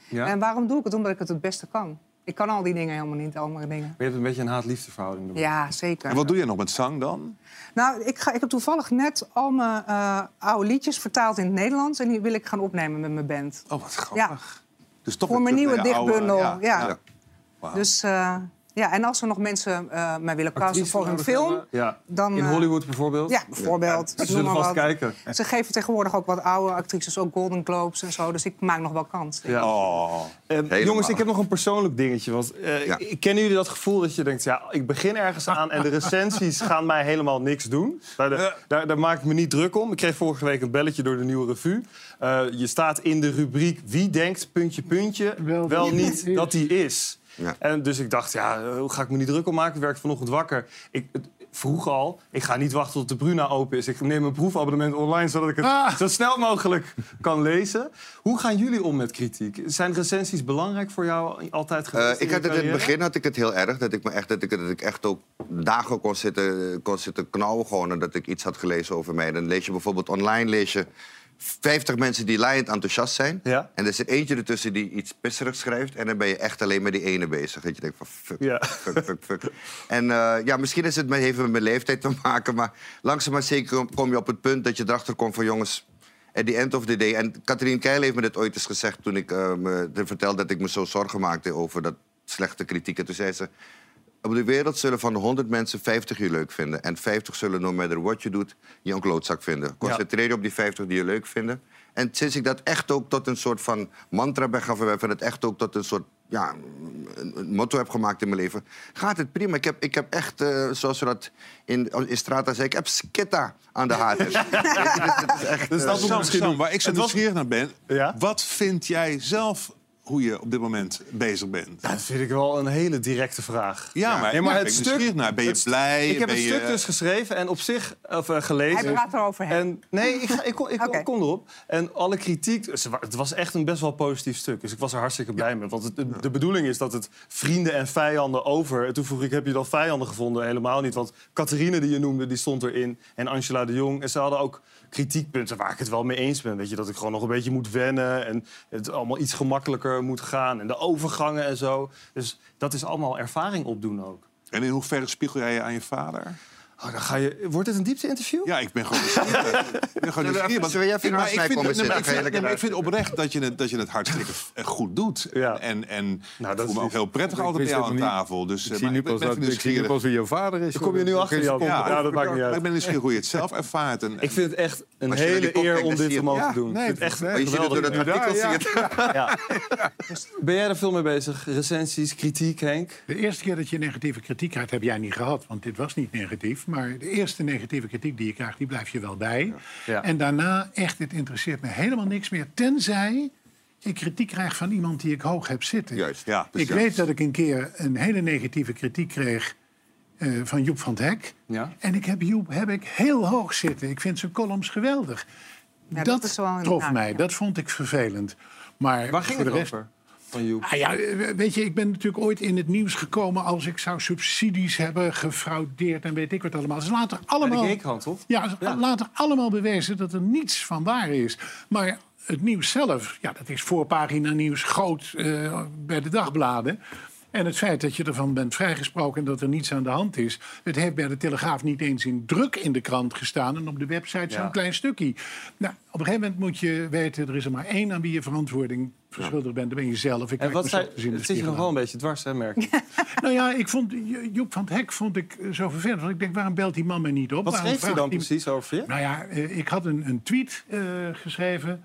Ja. En waarom doe ik het? Omdat ik het het beste kan. Ik kan al die dingen helemaal niet, al mijn dingen. Maar je hebt een beetje een haat-liefdeverhouding. Ja, zeker. En wat doe je nog met zang dan? Nou, ik, ga, ik heb toevallig net al mijn eh, oude liedjes vertaald in het Nederlands. En die wil ik gaan opnemen met mijn band. Oh, wat grappig. Ja. Dus toch Voor mijn nieuwe oude- dichtbundel. ja. ja. Dus eh, Ja, en als er nog mensen uh, mij willen casten voor een film... Ja. Dan, In Hollywood bijvoorbeeld? Ja, bijvoorbeeld. Ja, ze zullen vast kijken. Ze geven tegenwoordig ook wat oude actrices, ook Golden Globes en zo. Dus ik maak nog wel kans. Ja. Oh, uh, jongens, ik heb nog een persoonlijk dingetje. Want uh, ja. kennen jullie dat gevoel dat je denkt... ja, ik begin ergens aan en de recensies gaan mij helemaal niks doen? Daar, de, daar, daar, maak ik me niet druk om. Ik kreeg vorige week een belletje door de Nieuwe Revue. je staat in de rubriek wie denkt, puntje, puntje, wel, wel niet dat die is. Ja. En dus ik dacht, ja, hoe ga ik me niet druk om maken? Ik werk vanochtend wakker. Ik, vroeg al, ik ga niet wachten tot de Bruna open is. Ik neem een proefabonnement online, zodat ik het ah. zo snel mogelijk kan lezen. Hoe gaan jullie om met kritiek? Zijn recensies belangrijk voor jou altijd geweest? Uh, ik had het in het begin had ik het heel erg. Dat ik, me echt, dat ik, dat ik echt ook dagen kon zitten, kon zitten knauwen gewoon... dat ik iets had gelezen over mij. Dan lees je bijvoorbeeld online lees je 50 mensen die laaiend enthousiast zijn. Ja. En er zit eentje ertussen die iets pisserigs schrijft. En dan ben je echt alleen met die ene bezig. Dat je denkt van fuck, ja. fuck, fuck, fuck. En uh, ja, misschien is het met, heeft met mijn leeftijd te maken. Maar langzaam maar zeker kom je op het punt dat je erachter komt van jongens... At the end of the day. En Katrien Keil heeft me dit ooit eens gezegd toen ik uh, me vertelde dat ik me zo zorgen maakte over dat slechte kritiek. En toen zei ze: op de wereld zullen van de 100 mensen 50 je leuk vinden. En 50 zullen, no matter what je doet, je een klootzak vinden. Concentreer je op die 50 die je leuk vinden. En sinds ik dat echt ook tot een soort van mantra ben gaan verwerven... en het echt ook tot een soort ja, een motto heb gemaakt in mijn leven... gaat het prima. Ik heb, ik heb echt, uh, zoals we dat in, in Strata zei... ik heb skitta aan de haat. dus, echt, dus dat uh, misschien waar ik zo nieuwsgierig naar ben... Ja? wat vind jij zelf hoe je op dit moment bezig bent? Dat vind ik wel een hele directe vraag. Ja, maar, maar het stuk, naar, ben je blij? Ik heb een stuk dus geschreven en op zich of, uh, gelezen. Hij praat erover En, nee, ik, ik, ik, ik okay. kom erop. En alle kritiek, het was echt een best wel positief stuk. Dus ik was er hartstikke blij mee. Want het, de bedoeling is dat het vrienden en vijanden over... En toen vroeg ik, heb je dan vijanden gevonden? Helemaal niet, want Catharine die je noemde, die stond erin. En Angela de Jong. En ze hadden ook kritiekpunten waar ik het wel mee eens ben. Weet je, dat ik gewoon nog een beetje moet wennen en het allemaal iets gemakkelijker moet gaan en de overgangen en zo. Dus dat is allemaal ervaring opdoen ook. En in hoeverre spiegel jij je aan je vader? Oh, dan ga je... Wordt het een diepte-interview? Ja, ik ben gewoon nieuwsgierig. ik ben gewoon nieuwsgierig. Zullen jij maar ik vind, nee, ik, vind, nee, ik vind oprecht dat je het, dat je het hartstikke goed doet. Ja. En, en nou, dat voel me ook heel prettig altijd bij jou aan tafel. Dus, ik zie nu pas, dat, ik zie pas wie jouw vader is. Dan kom je nu achter jou. Ja, dat maakt niet uit. Ik ben nieuwsgierig hoe je het zelf ervaart. En, ik vind het echt een hele eer om dit te mogen doen. Nee, het echt. Je Ben jij er veel mee bezig? Recensies, kritiek, Henk? De eerste keer dat je negatieve kritiek had, heb jij niet gehad. Want dit was niet negatief. Maar de eerste negatieve kritiek die je krijgt, die blijf je wel bij. Ja. En daarna, echt, het interesseert me helemaal niks meer. Tenzij ik kritiek krijg van iemand die ik hoog heb zitten. Juist, ja. Ik weet dat ik een keer een hele negatieve kritiek kreeg uh, van Joep van het Hek. Ja. En ik heb Joep heb ik heel hoog zitten. Ik vind zijn columns geweldig. Ja, dat, dat trof mij, dat vond ik vervelend. Maar Waar ging voor het de rest, over? Van Joep? Ah ja, weet je, ik ben natuurlijk ooit in het nieuws gekomen als ik zou subsidies hebben gefraudeerd en weet ik wat allemaal. Ze laten allemaal. Bij de? Ja, ze laten allemaal bewijzen dat er niets van waar is. Maar het nieuws zelf, ja, dat is voorpagina nieuws groot uh, bij de dagbladen. En het feit dat je ervan bent vrijgesproken en dat er niets aan de hand is. Het heeft bij de Telegraaf niet eens in druk in de krant gestaan. En op de website zo'n klein stukje. Nou, op een gegeven moment moet je weten, er is er maar één aan wie je verantwoording verschuldigd bent. Dan ben je zelf. Ik en wat zei, het zit je nog wel een beetje dwars, hè, merk nou ja, ik vond, Joep van het Hek vond ik zo vervelend. Want ik denk, waarom belt die man mij niet op? Wat schreef hij dan precies over je? Nou ja, eh, ik had een, een tweet uh, geschreven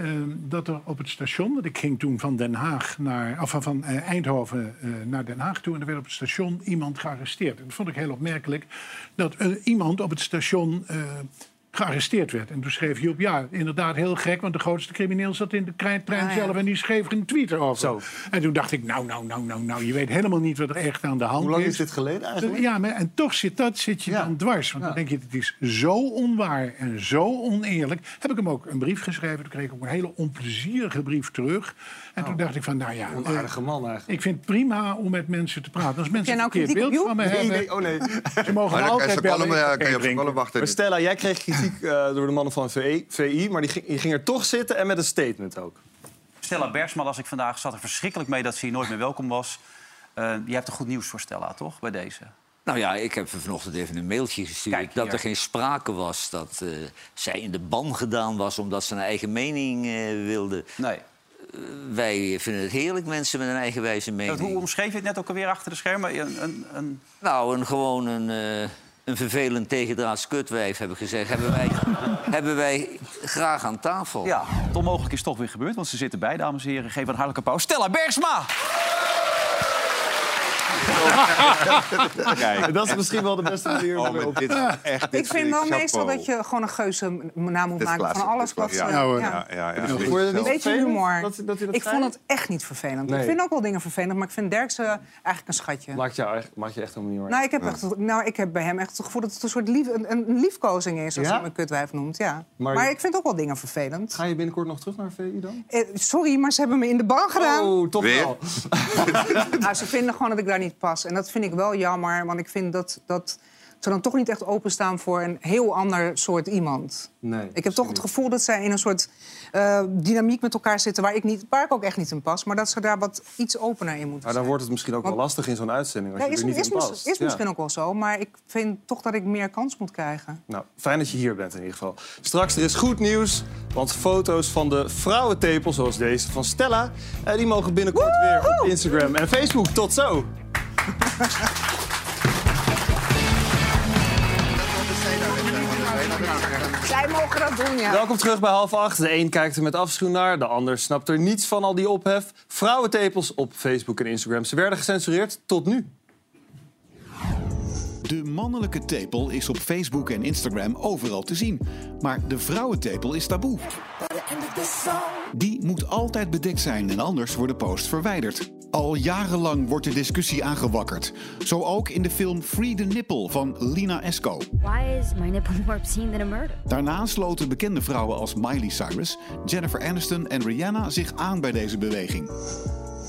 Ehm, dat er op het station, want ik ging toen van Den Haag naar, of van uh, Eindhoven uh, naar Den Haag toe, en er werd op het station iemand gearresteerd. En dat vond ik heel opmerkelijk dat uh, iemand op het station gearresteerd werd. En toen schreef Joep, ja, inderdaad heel gek... want de grootste crimineel zat in de trein, ah, zelf... en die schreef er een tweet over. Zo. En toen dacht ik, nou, nou, nou, nou, nou... je weet helemaal niet wat er echt aan de hand is. Hoe lang is dit geleden eigenlijk? Ja, maar, en toch zit dat zit je dan dwars. Want dan denk je, het is zo onwaar en zo oneerlijk. Heb ik hem ook een brief geschreven. Toen kreeg ik ook een hele onplezierige brief terug... En toen oh. dacht ik van, nou ja... Een aardige man eigenlijk. Ik vind het prima om met mensen te praten. Als mensen nou een verkeerd beeld van me hebben... Nee, oh nee. Ze mogen altijd bellen. Ja, kan je op column wachten. Maar Stella, jij kreeg kritiek uh, door de mannen van VI, VI maar die ging, die ging er toch zitten en met een statement ook. Stella Bersma las ik vandaag, zat er verschrikkelijk mee dat ze hier nooit meer welkom was. Uh, je hebt er goed nieuws voor Stella, toch, bij deze? Nou ja, ik heb vanochtend even een mailtje gestuurd dat er geen sprake was dat uh, zij in de ban gedaan was omdat ze een eigen mening uh, wilde. Nee wij vinden het heerlijk, mensen met een eigenwijze mening. Hoe omschreef je het net ook alweer achter de schermen? Een, een, een... Nou, een, gewoon een, uh, een vervelend tegendraads kutwijf, heb ik gezegd. hebben, wij, hebben wij graag aan tafel. Ja, het onmogelijk is toch weer gebeurd, want ze zitten bij, dames en heren. Geef een hartelijke pauze. Stella Bergsma! Kijk. Dat is misschien wel de beste manier om oh, dit echt, dit Ik vind wel meestal dat je gewoon een geuze naam moet maken van alles wat... Ja, ja, ja. ja, ja, Een beetje humor. Dat, dat ik vond het echt niet vervelend. Ik vind ook wel dingen vervelend, maar ik vind Derksen eigenlijk een schatje. Maakt, jou, maakt je echt helemaal niet hoor. Nou, ik heb, echt, nou, ik heb bij hem echt het gevoel dat het een soort lief, een, een liefkozing is, als hij me kutwijf noemt. Ja. Maar, ik vind ook wel dingen vervelend. Ga je binnenkort nog terug naar VI dan? Eh, sorry, maar ze hebben me in de ban gedaan. Oh, toch wel. nou, ze vinden gewoon dat ik daar niet pas. En dat vind ik wel jammer, want ik vind dat, dat ze dan toch niet echt openstaan voor een heel ander soort iemand. Nee, ik heb toch het gevoel dat zij in een soort uh, dynamiek met elkaar zitten waar ik, niet, waar ik ook echt niet in pas. Maar dat ze daar wat iets opener in moeten maar dan wordt het misschien ook wel lastig in zo'n uitzending als ja, je er niet is, in past. Is, misschien ook wel zo, maar ik vind toch dat ik meer kans moet krijgen. Nou, fijn dat je hier bent in ieder geval. Straks, er is goed nieuws, want foto's van de vrouwentepel zoals deze van Stella... Eh, die mogen binnenkort weer op Instagram en Facebook. Tot zo! Zij mogen dat doen, ja. Welkom terug bij half acht. De een kijkt er met afschuw naar, de ander snapt er niets van al die ophef. Vrouwentepels op Facebook en Instagram. Ze werden gecensureerd tot nu. De mannelijke tepel is op Facebook en Instagram overal te zien. Maar de vrouwentepel is taboe. Die moet altijd bedekt zijn en anders wordt de post verwijderd. Al jarenlang wordt de discussie aangewakkerd. Zo ook in de film Free the Nipple van Lina Esco. Why is my nipple more obscene than a murder? Daarna sloten bekende vrouwen als Miley Cyrus, Jennifer Aniston en Rihanna zich aan bij deze beweging.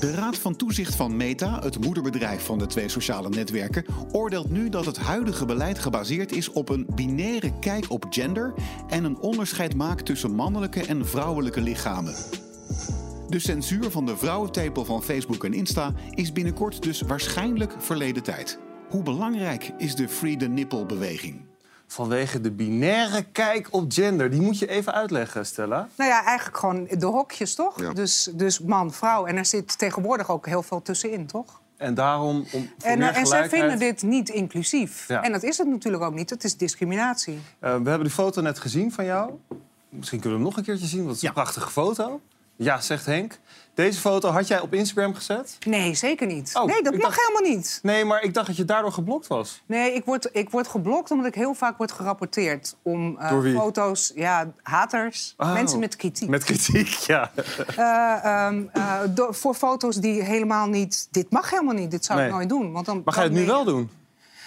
De Raad van Toezicht van Meta, het moederbedrijf van de twee sociale netwerken, oordeelt nu dat het huidige beleid gebaseerd is op een binaire kijk op gender en een onderscheid maakt tussen mannelijke en vrouwelijke lichamen. De censuur van de vrouwentepel van Facebook en Insta is binnenkort dus waarschijnlijk verleden tijd. Hoe belangrijk is de Free the Nipple beweging? Vanwege de binaire kijk op gender. Die moet je even uitleggen, Stella. Nou ja, eigenlijk gewoon de hokjes, toch? Dus, dus man, vrouw. En er zit tegenwoordig ook heel veel tussenin, toch? En daarom om en, en zij vinden dit niet inclusief. En dat is het natuurlijk ook niet. Het is discriminatie. Uh, we hebben die foto net gezien van jou. Misschien kunnen we hem nog een keertje zien, want het is een prachtige foto. Ja, zegt Henk. Deze foto had jij op Instagram gezet? Nee, zeker niet. Oh, nee, dat mag helemaal niet. Nee, maar ik dacht dat je daardoor geblokt was. Nee, ik word, ik word geblokt omdat ik heel vaak word gerapporteerd om uh, foto's, ja, haters, oh, mensen met kritiek. Met kritiek, ja. Uh, uh, voor foto's die helemaal niet. Dit mag helemaal niet. Dit zou ik nooit doen. Want dan, maar ga je het nu wel doen?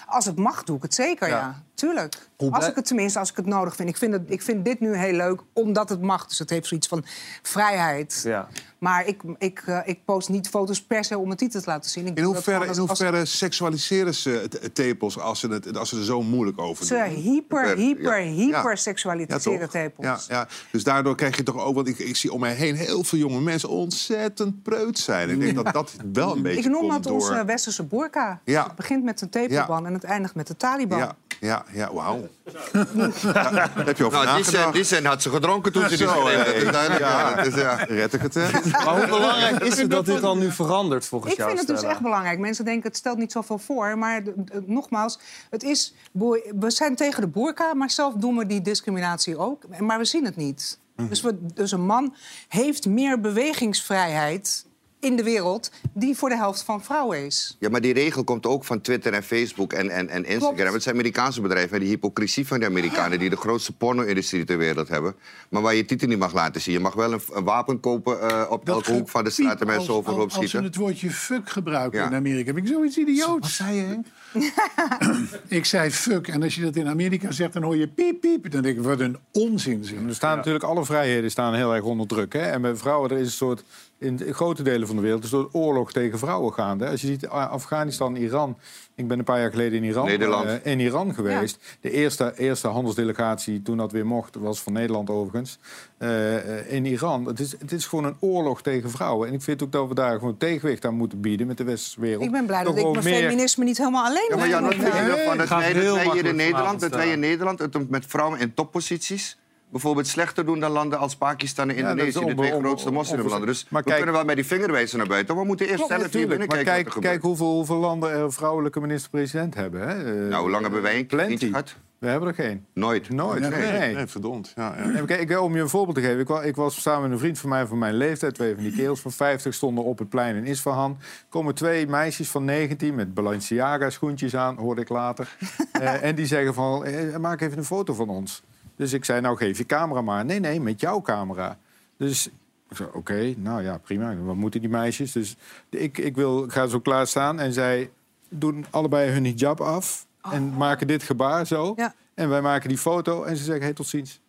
Als het mag, doe ik het zeker, ja. Tuurlijk. Als ik het tenminste, als ik het nodig vind. Ik vind, het, ik vind dit nu heel leuk, omdat het mag. Dus het heeft zoiets van vrijheid. Ja. Maar ik, ik, uh, ik post niet foto's per se om mijn titel te laten zien. in hoeverre, in hoeverre seksualiseren ze tepels als ze, het, als ze er zo moeilijk over doen? Ze hyper, hyper, hyper seksualiseren ja, tepels. Ja, ja, dus daardoor krijg je toch ook... Want ik, ik zie om mij heen heel veel jonge mensen ontzettend preut zijn. Ik denk dat dat wel een beetje Ik noem dat onze westerse burka. Het begint met een tepelban en het eindigt met de Taliban. Ja, ja, wauw. Ja, heb je over nou, die, zin, die zin had ze gedronken toen ze die schreef. Ja, dus ja. Red ik het, hè? Maar hoe belangrijk is het dat dit dan nu verandert volgens ik jou? Ik vind het dus echt belangrijk. Mensen denken het stelt niet zoveel voor. Maar nogmaals, het is, we zijn tegen de boerka, maar zelf doen we die discriminatie ook. Maar we zien het niet. Mhm. Dus, we, dus een man heeft meer bewegingsvrijheid in de wereld die voor de helft van vrouwen is. Ja, maar die regel komt ook van Twitter en Facebook en, en, en Instagram. Klopt. Het zijn Amerikaanse bedrijven en die hypocrisie van de Amerikanen... die de grootste porno-industrie ter wereld hebben. Maar waar je titel niet mag laten zien. Je mag wel een, wapen kopen uh, op elke hoek van de straat en mensen overhoop schieten. Als ze het woordje fuck gebruiken in Amerika, heb ik zoiets idioots. Wat zei je, Henk? ik zei fuck. En als je dat in Amerika zegt, dan hoor je piep, piep. Dan denk ik, wat een onzin. Er staan natuurlijk alle vrijheden staan heel erg onder druk. Hè? En bij vrouwen er is een soort in grote delen van de wereld is door oorlog tegen vrouwen gaande. Als je ziet Afghanistan, Iran. Ik ben een paar jaar geleden in Iran, uh, in Iran geweest. De eerste, eerste handelsdelegatie toen dat weer mocht, was van Nederland overigens. Uh, in Iran. Het is, het is gewoon een oorlog tegen vrouwen. En ik vind ook dat we daar gewoon tegenwicht aan moeten bieden met de westerse wereld. Ik ben blij dat ik mijn feminisme niet helemaal alleen ja, maar ja, dat wij, wij in Nederland, dat wij in Nederland het met vrouwen in topposities bijvoorbeeld slechter doen dan landen als Pakistan en Indonesië, de twee grootste moslimlanden. Dus we kunnen wel met die vinger wijzen naar buiten. Maar we moeten eerst zelf hier binnen kijken. Maar kijk, kijk hoeveel, hoeveel landen er vrouwelijke minister-president hebben. Hè? nou, hoe lang hebben wij een Plenty. gehad? We hebben er geen. Nooit. Nooit. Nee, nee. nee. nee verdomd. Ja, ja. Nee, kijk, om je een voorbeeld te geven. Ik was, ik was, samen met een vriend van mij van mijn leeftijd. Twee van die kerels van 50 stonden op het plein in Isfahan. komen twee meisjes van 19 met Balenciaga schoentjes aan, hoorde ik later. uh, en die zeggen van, eh, maak even een foto van ons. Dus ik zei, nou geef je camera maar. Nee, nee, met jouw camera. Dus ik zei, oké, nou ja, prima. Wat moeten die meisjes? Dus ik, ik wil, ga zo klaarstaan. En zij doen allebei hun hijab af. En oh. maken dit gebaar zo. Ja. En wij maken die foto en ze zeggen, hey, tot ziens.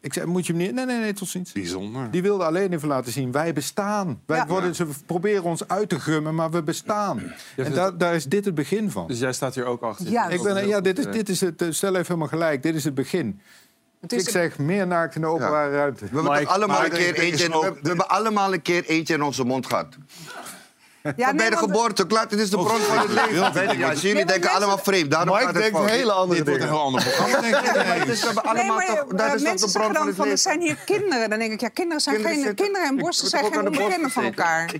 Ik zei, moet je hem niet... Nee, nee, nee, tot ziens. Bijzonder. Die wilde alleen even laten zien, wij bestaan. Wij worden, ze proberen ons uit te gummen, maar we bestaan. en daar, daar is dit het begin van. Dus jij staat hier ook achter? Ja, ik ben, ja dit, is, dit is het... Stel even helemaal gelijk, dit is het begin. Het ik zeg meer naakt in de openbare ruimte. We hebben, allemaal een keer eentje, we, we hebben allemaal een keer eentje in onze mond gehad. Ja, bij de geboorte, klaar, dit is de bron van het leven. Ja, jullie denken allemaal vreemd. Daarom Mike denkt een hele andere Dit wordt een heel ander programma, denk ik. Nee, maar dat is mensen zeggen dan van, er zijn hier kinderen. Dan denk ik, ja, kinderen, zijn geen, kinderen en borsten zijn geen onbekenden van elkaar.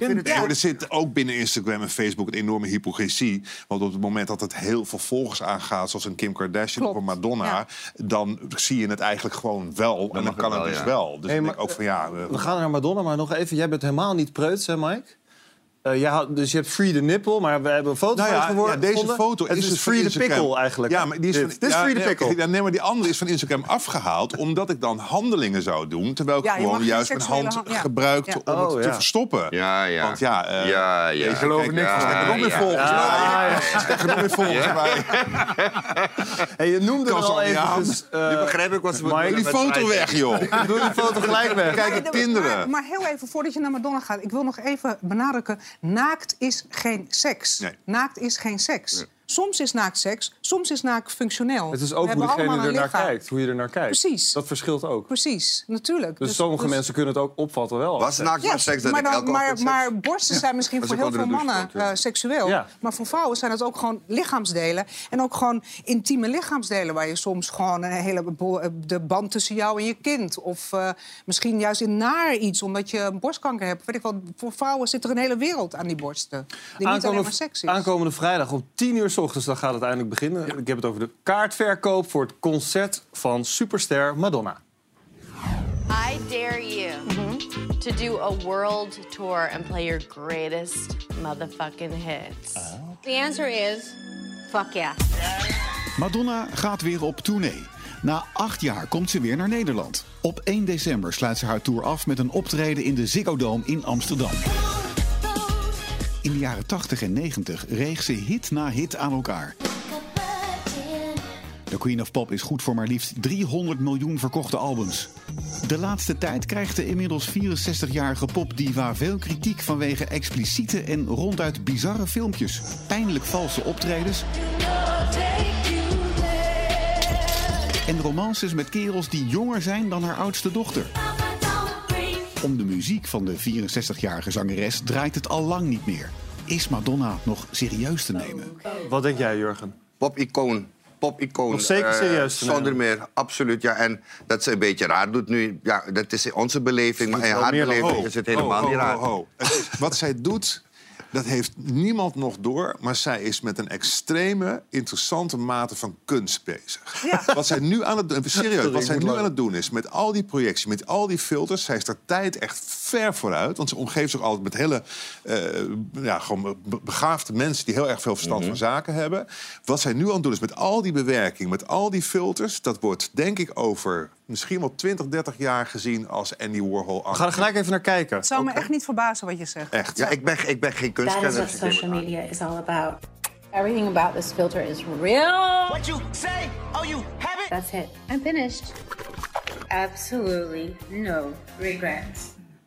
Er zit ook binnen Instagram en Facebook een enorme hypocrisie. Want op het moment dat het heel veel volgers aangaat... zoals een Kim Kardashian of een Madonna... dan zie je het eigenlijk gewoon wel. En dan kan het dus wel. Dus ik ook van ja... We gaan naar Madonna, maar nog even. Jij bent helemaal niet preuts, hè, Mike? Uh, je had, dus je hebt Free the Nipple, maar we hebben een foto nou ja, van ja, deze foto het is, is dus Free the Pickle eigenlijk. Ja, maar die is dit. van, dit is Free the Pickle. Ja, nee, maar die andere is van Instagram afgehaald... omdat ik dan handelingen zou doen... terwijl ik gewoon juist mijn hand hand gebruikte om het oh, te verstoppen. Ja, ja. Want ja... Uh, ja, ja. Ik geloof niks van. Ik nog meer volgers. Ja, ja. nog meer volgers Hey, je noemde het al even... Nu begrijp ik wat ze bedoelen. Die foto weg, joh. Doe die foto gelijk weg. Kijk, kinderen. Maar heel even, voordat je naar Madonna gaat... ik wil nog even benadrukken... naakt is geen seks. Naakt is geen seks. Soms is naakt seks, soms is naakt functioneel. Het is ook hoe degene er naar kijkt, hoe je er naar kijkt. Precies. Dat verschilt ook. Precies, natuurlijk. Dus, dus sommige dus- mensen kunnen het ook opvatten wel. Was naakt ja, seks? Dat maar, dan, maar, maar borsten zijn misschien voor heel veel mannen uh, seksueel. Maar voor vrouwen zijn het ook gewoon lichaamsdelen. En ook gewoon intieme lichaamsdelen... waar je soms gewoon een hele eh, de band tussen jou en je kind... of uh, misschien juist in naar iets omdat je borstkanker hebt. Weet ik wel, voor vrouwen zit er een hele wereld aan die borsten. Die niet alleen maar seks is. Aankomende vrijdag om tien uur ochtends dan gaat het eindelijk beginnen. Ik heb het over de kaartverkoop voor het concert van superster Madonna. I dare you to do a world tour and play your greatest motherfucking hits. The answer is fuck yeah. Madonna gaat weer op tournee. Na acht jaar komt ze weer naar Nederland. Op 1 december sluit ze haar tour af met een optreden in de Ziggo Dome in Amsterdam. In de jaren 80 en 90 reeg ze hit na hit aan elkaar. De Queen of Pop is goed voor maar liefst 300 miljoen verkochte albums. De laatste tijd krijgt de inmiddels 64-jarige popdiva veel kritiek vanwege expliciete en ronduit bizarre filmpjes, pijnlijk valse optredens en romances met kerels die jonger zijn dan haar oudste dochter. Om de muziek van de 64-jarige zangeres draait het al lang niet meer. Is Madonna nog serieus te nemen? Wat denk jij, Jurgen? Pop-icoon. Pop-icoon. Nog zeker eh, serieus uh, Zonder meer, absoluut. Ja. En dat ze een beetje raar doet nu. Ja, dat is onze beleving. Maar in haar beleving is het helemaal niet raar. Wat zij doet dat heeft niemand nog door, maar zij is met een extreme, interessante mate van kunst bezig. Wat zij nu aan het doen, serieus, wat zij nu aan het doen is met al die projecties, met al die filters, zij is er tijd echt ver vooruit, want ze omgeeft zich altijd met hele uh, ja, gewoon begaafde mensen die heel erg veel verstand van mhm. zaken hebben. Wat zij nu aan het doen is met al die bewerking, met al die filters, dat wordt denk ik over misschien wel 20, 30 jaar gezien als Andy Warhol. We gaan er gelijk even naar kijken. Het zou me echt niet verbazen wat je zegt. Echt? Ja, ik ben, ik ben geen kunstkenner. That is what social media is all about. Everything about this filter is real. What you say? Oh, you have it? That's it. I'm finished. Absolutely no regrets.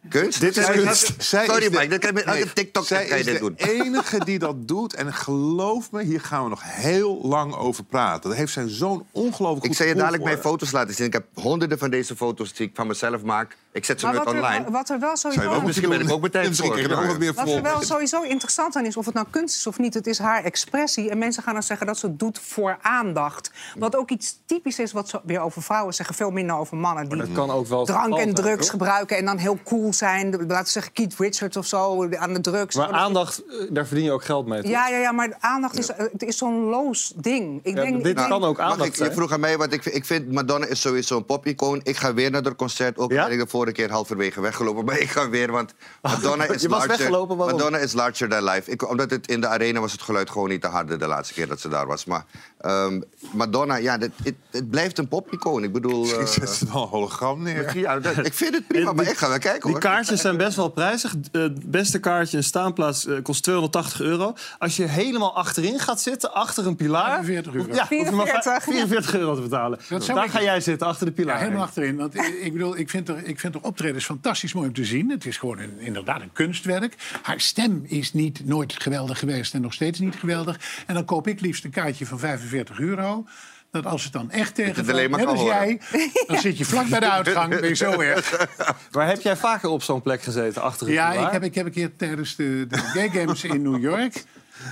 Kunst. Dit is kunst. Sorry, Mike, dat kan je met TikTok Zij kan je is dit de doen. enige die dat doet. En geloof me, hier gaan we nog heel lang over praten. Dat heeft zij zo'n ongelooflijk Ik zal je dadelijk mijn foto's laten zien. Ik heb honderden van deze foto's die ik van mezelf maak. Ik zet ze Maar nooit wat er, online. wat er wel sowieso... ook Misschien ben ik ook meteen Misschien voor. krijg je ook wat meer Wat er wel volgers. sowieso interessant aan is, of het nou kunst is of niet, het is haar expressie. En mensen gaan dan zeggen dat ze het doet voor aandacht. Wat ook iets typisch is, wat ze weer over vrouwen zeggen, veel minder over mannen. Die dat kan ook wel drank en drugs toch? gebruiken en dan heel cool zijn. Laten we zeggen Keith Richards of zo, aan de drugs. Maar aandacht, eh, daar verdien je ook geld mee. toch? Ja, ja, ja, maar aandacht is, het is zo'n loos ding. Ik Ja, denk, dit ik denk- kan ook Mag aandacht ik, je vroeg aan mij wat ik vind. Ik vind Madonna is sowieso een popicoon. Ik ga weer naar dat concert. Ook ik de vorige keer halverwege weggelopen. Maar ik ga weer, want Madonna is Je was larger. weggelopen, waarom? Madonna is larger than life. Ik, omdat het in de arena was het geluid gewoon niet te harde de laatste keer dat ze daar was. Maar ehm, Madonna, ja, dit, het, het blijft een popicoon. Ik bedoel... eh, zet ze dan een hologram neer. ja, dat- ik vind het prima, maar ik ga wel kijken Die hoor. kaartjes zijn best wel prijzig. Eh, Het beste kaartje, een staanplaats, eh, kost 280 euro. Als je helemaal achterin gaat zitten, achter een pilaar... 45 euro. Ja, hoef je maar 44. 44 euro te betalen. Dat Daar ga jij zitten, achter de Ja, pilaar. helemaal achterin. Want ik, ik bedoel, ik vind, er, ik vind er optredens fantastisch mooi om te zien. Het is gewoon een, inderdaad een kunstwerk. Haar stem is niet, nooit geweldig geweest en nog steeds niet geweldig. En dan koop ik liefst een kaartje van 45 euro. Dat als het dan echt het tegen net als jij, dan zit je vlak bij de uitgang, ben je zo erg. Maar heb jij vaker op zo'n plek gezeten, achter een Ja, ik heb, ik heb een keer tijdens de, de Gay Games in New York...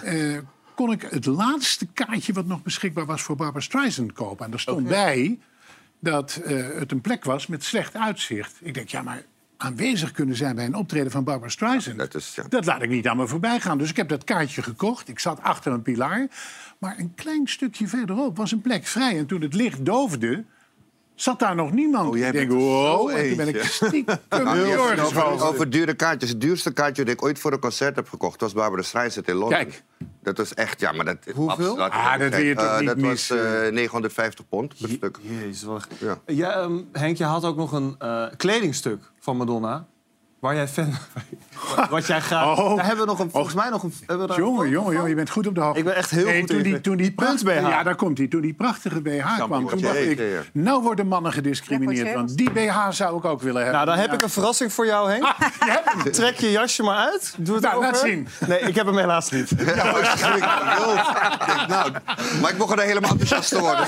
eh, kon ik het laatste kaartje wat nog beschikbaar was voor Barbara Streisand kopen. En er stond bij dat eh, het een plek was met slecht uitzicht. Ik denk, ja, maar aanwezig kunnen zijn bij een optreden van Barbara Streisand... Dat is, ja. dat laat ik niet aan me voorbij gaan. Dus ik heb dat kaartje gekocht. Ik zat achter een pilaar. Maar een klein stukje verderop was een plek vrij. En toen het licht doofde... Zat daar nog niemand? Oh, jij ik denk, wow, en toen ben ik stiekem Over, doorgeschoven. over, over dure kaartjes. Het duurste kaartje dat ik ooit voor een concert heb gekocht... was Barbara Streisand in Londen. Kijk. Dat was echt, ja, maar dat... Hoeveel? Ah, dat toch Eh, niet Dat was missen? eh, 950 pond per stuk. Jezus, wat... Ja. Ja, ehm, Henk, je had ook nog een eh, kledingstuk van Madonna. Waar jij fan... wat jij graag... Oh. Daar hebben we nog een, volgens mij nog een... hebben we daar Jongen, foto jongen, jongen, je bent goed op de hoogte. Ik ben echt heel goed toen die, toen die, die punt prachtige- BH. Ja, daar komt hij. Toen die prachtige BH kwam, toen dacht ik... Nou worden mannen gediscrimineerd, want die BH zou ik ook willen hebben. Nou, dan heb ik een verrassing voor jou, Henk. Je hebt hem. Trek je jasje maar uit. Doe het Nou, over. laat zien. Nee, ik heb hem helaas niet. Ja, nou, maar ik begon er helemaal enthousiast te worden.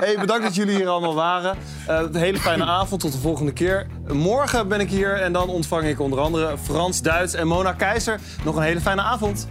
Hey, bedankt dat jullie hier allemaal waren. Eh, een hele fijne avond. Tot de volgende keer. Morgen ben ik hier en dan ontvang ik onder andere Frans, Duits en Mona Keizer. Nog een hele fijne avond.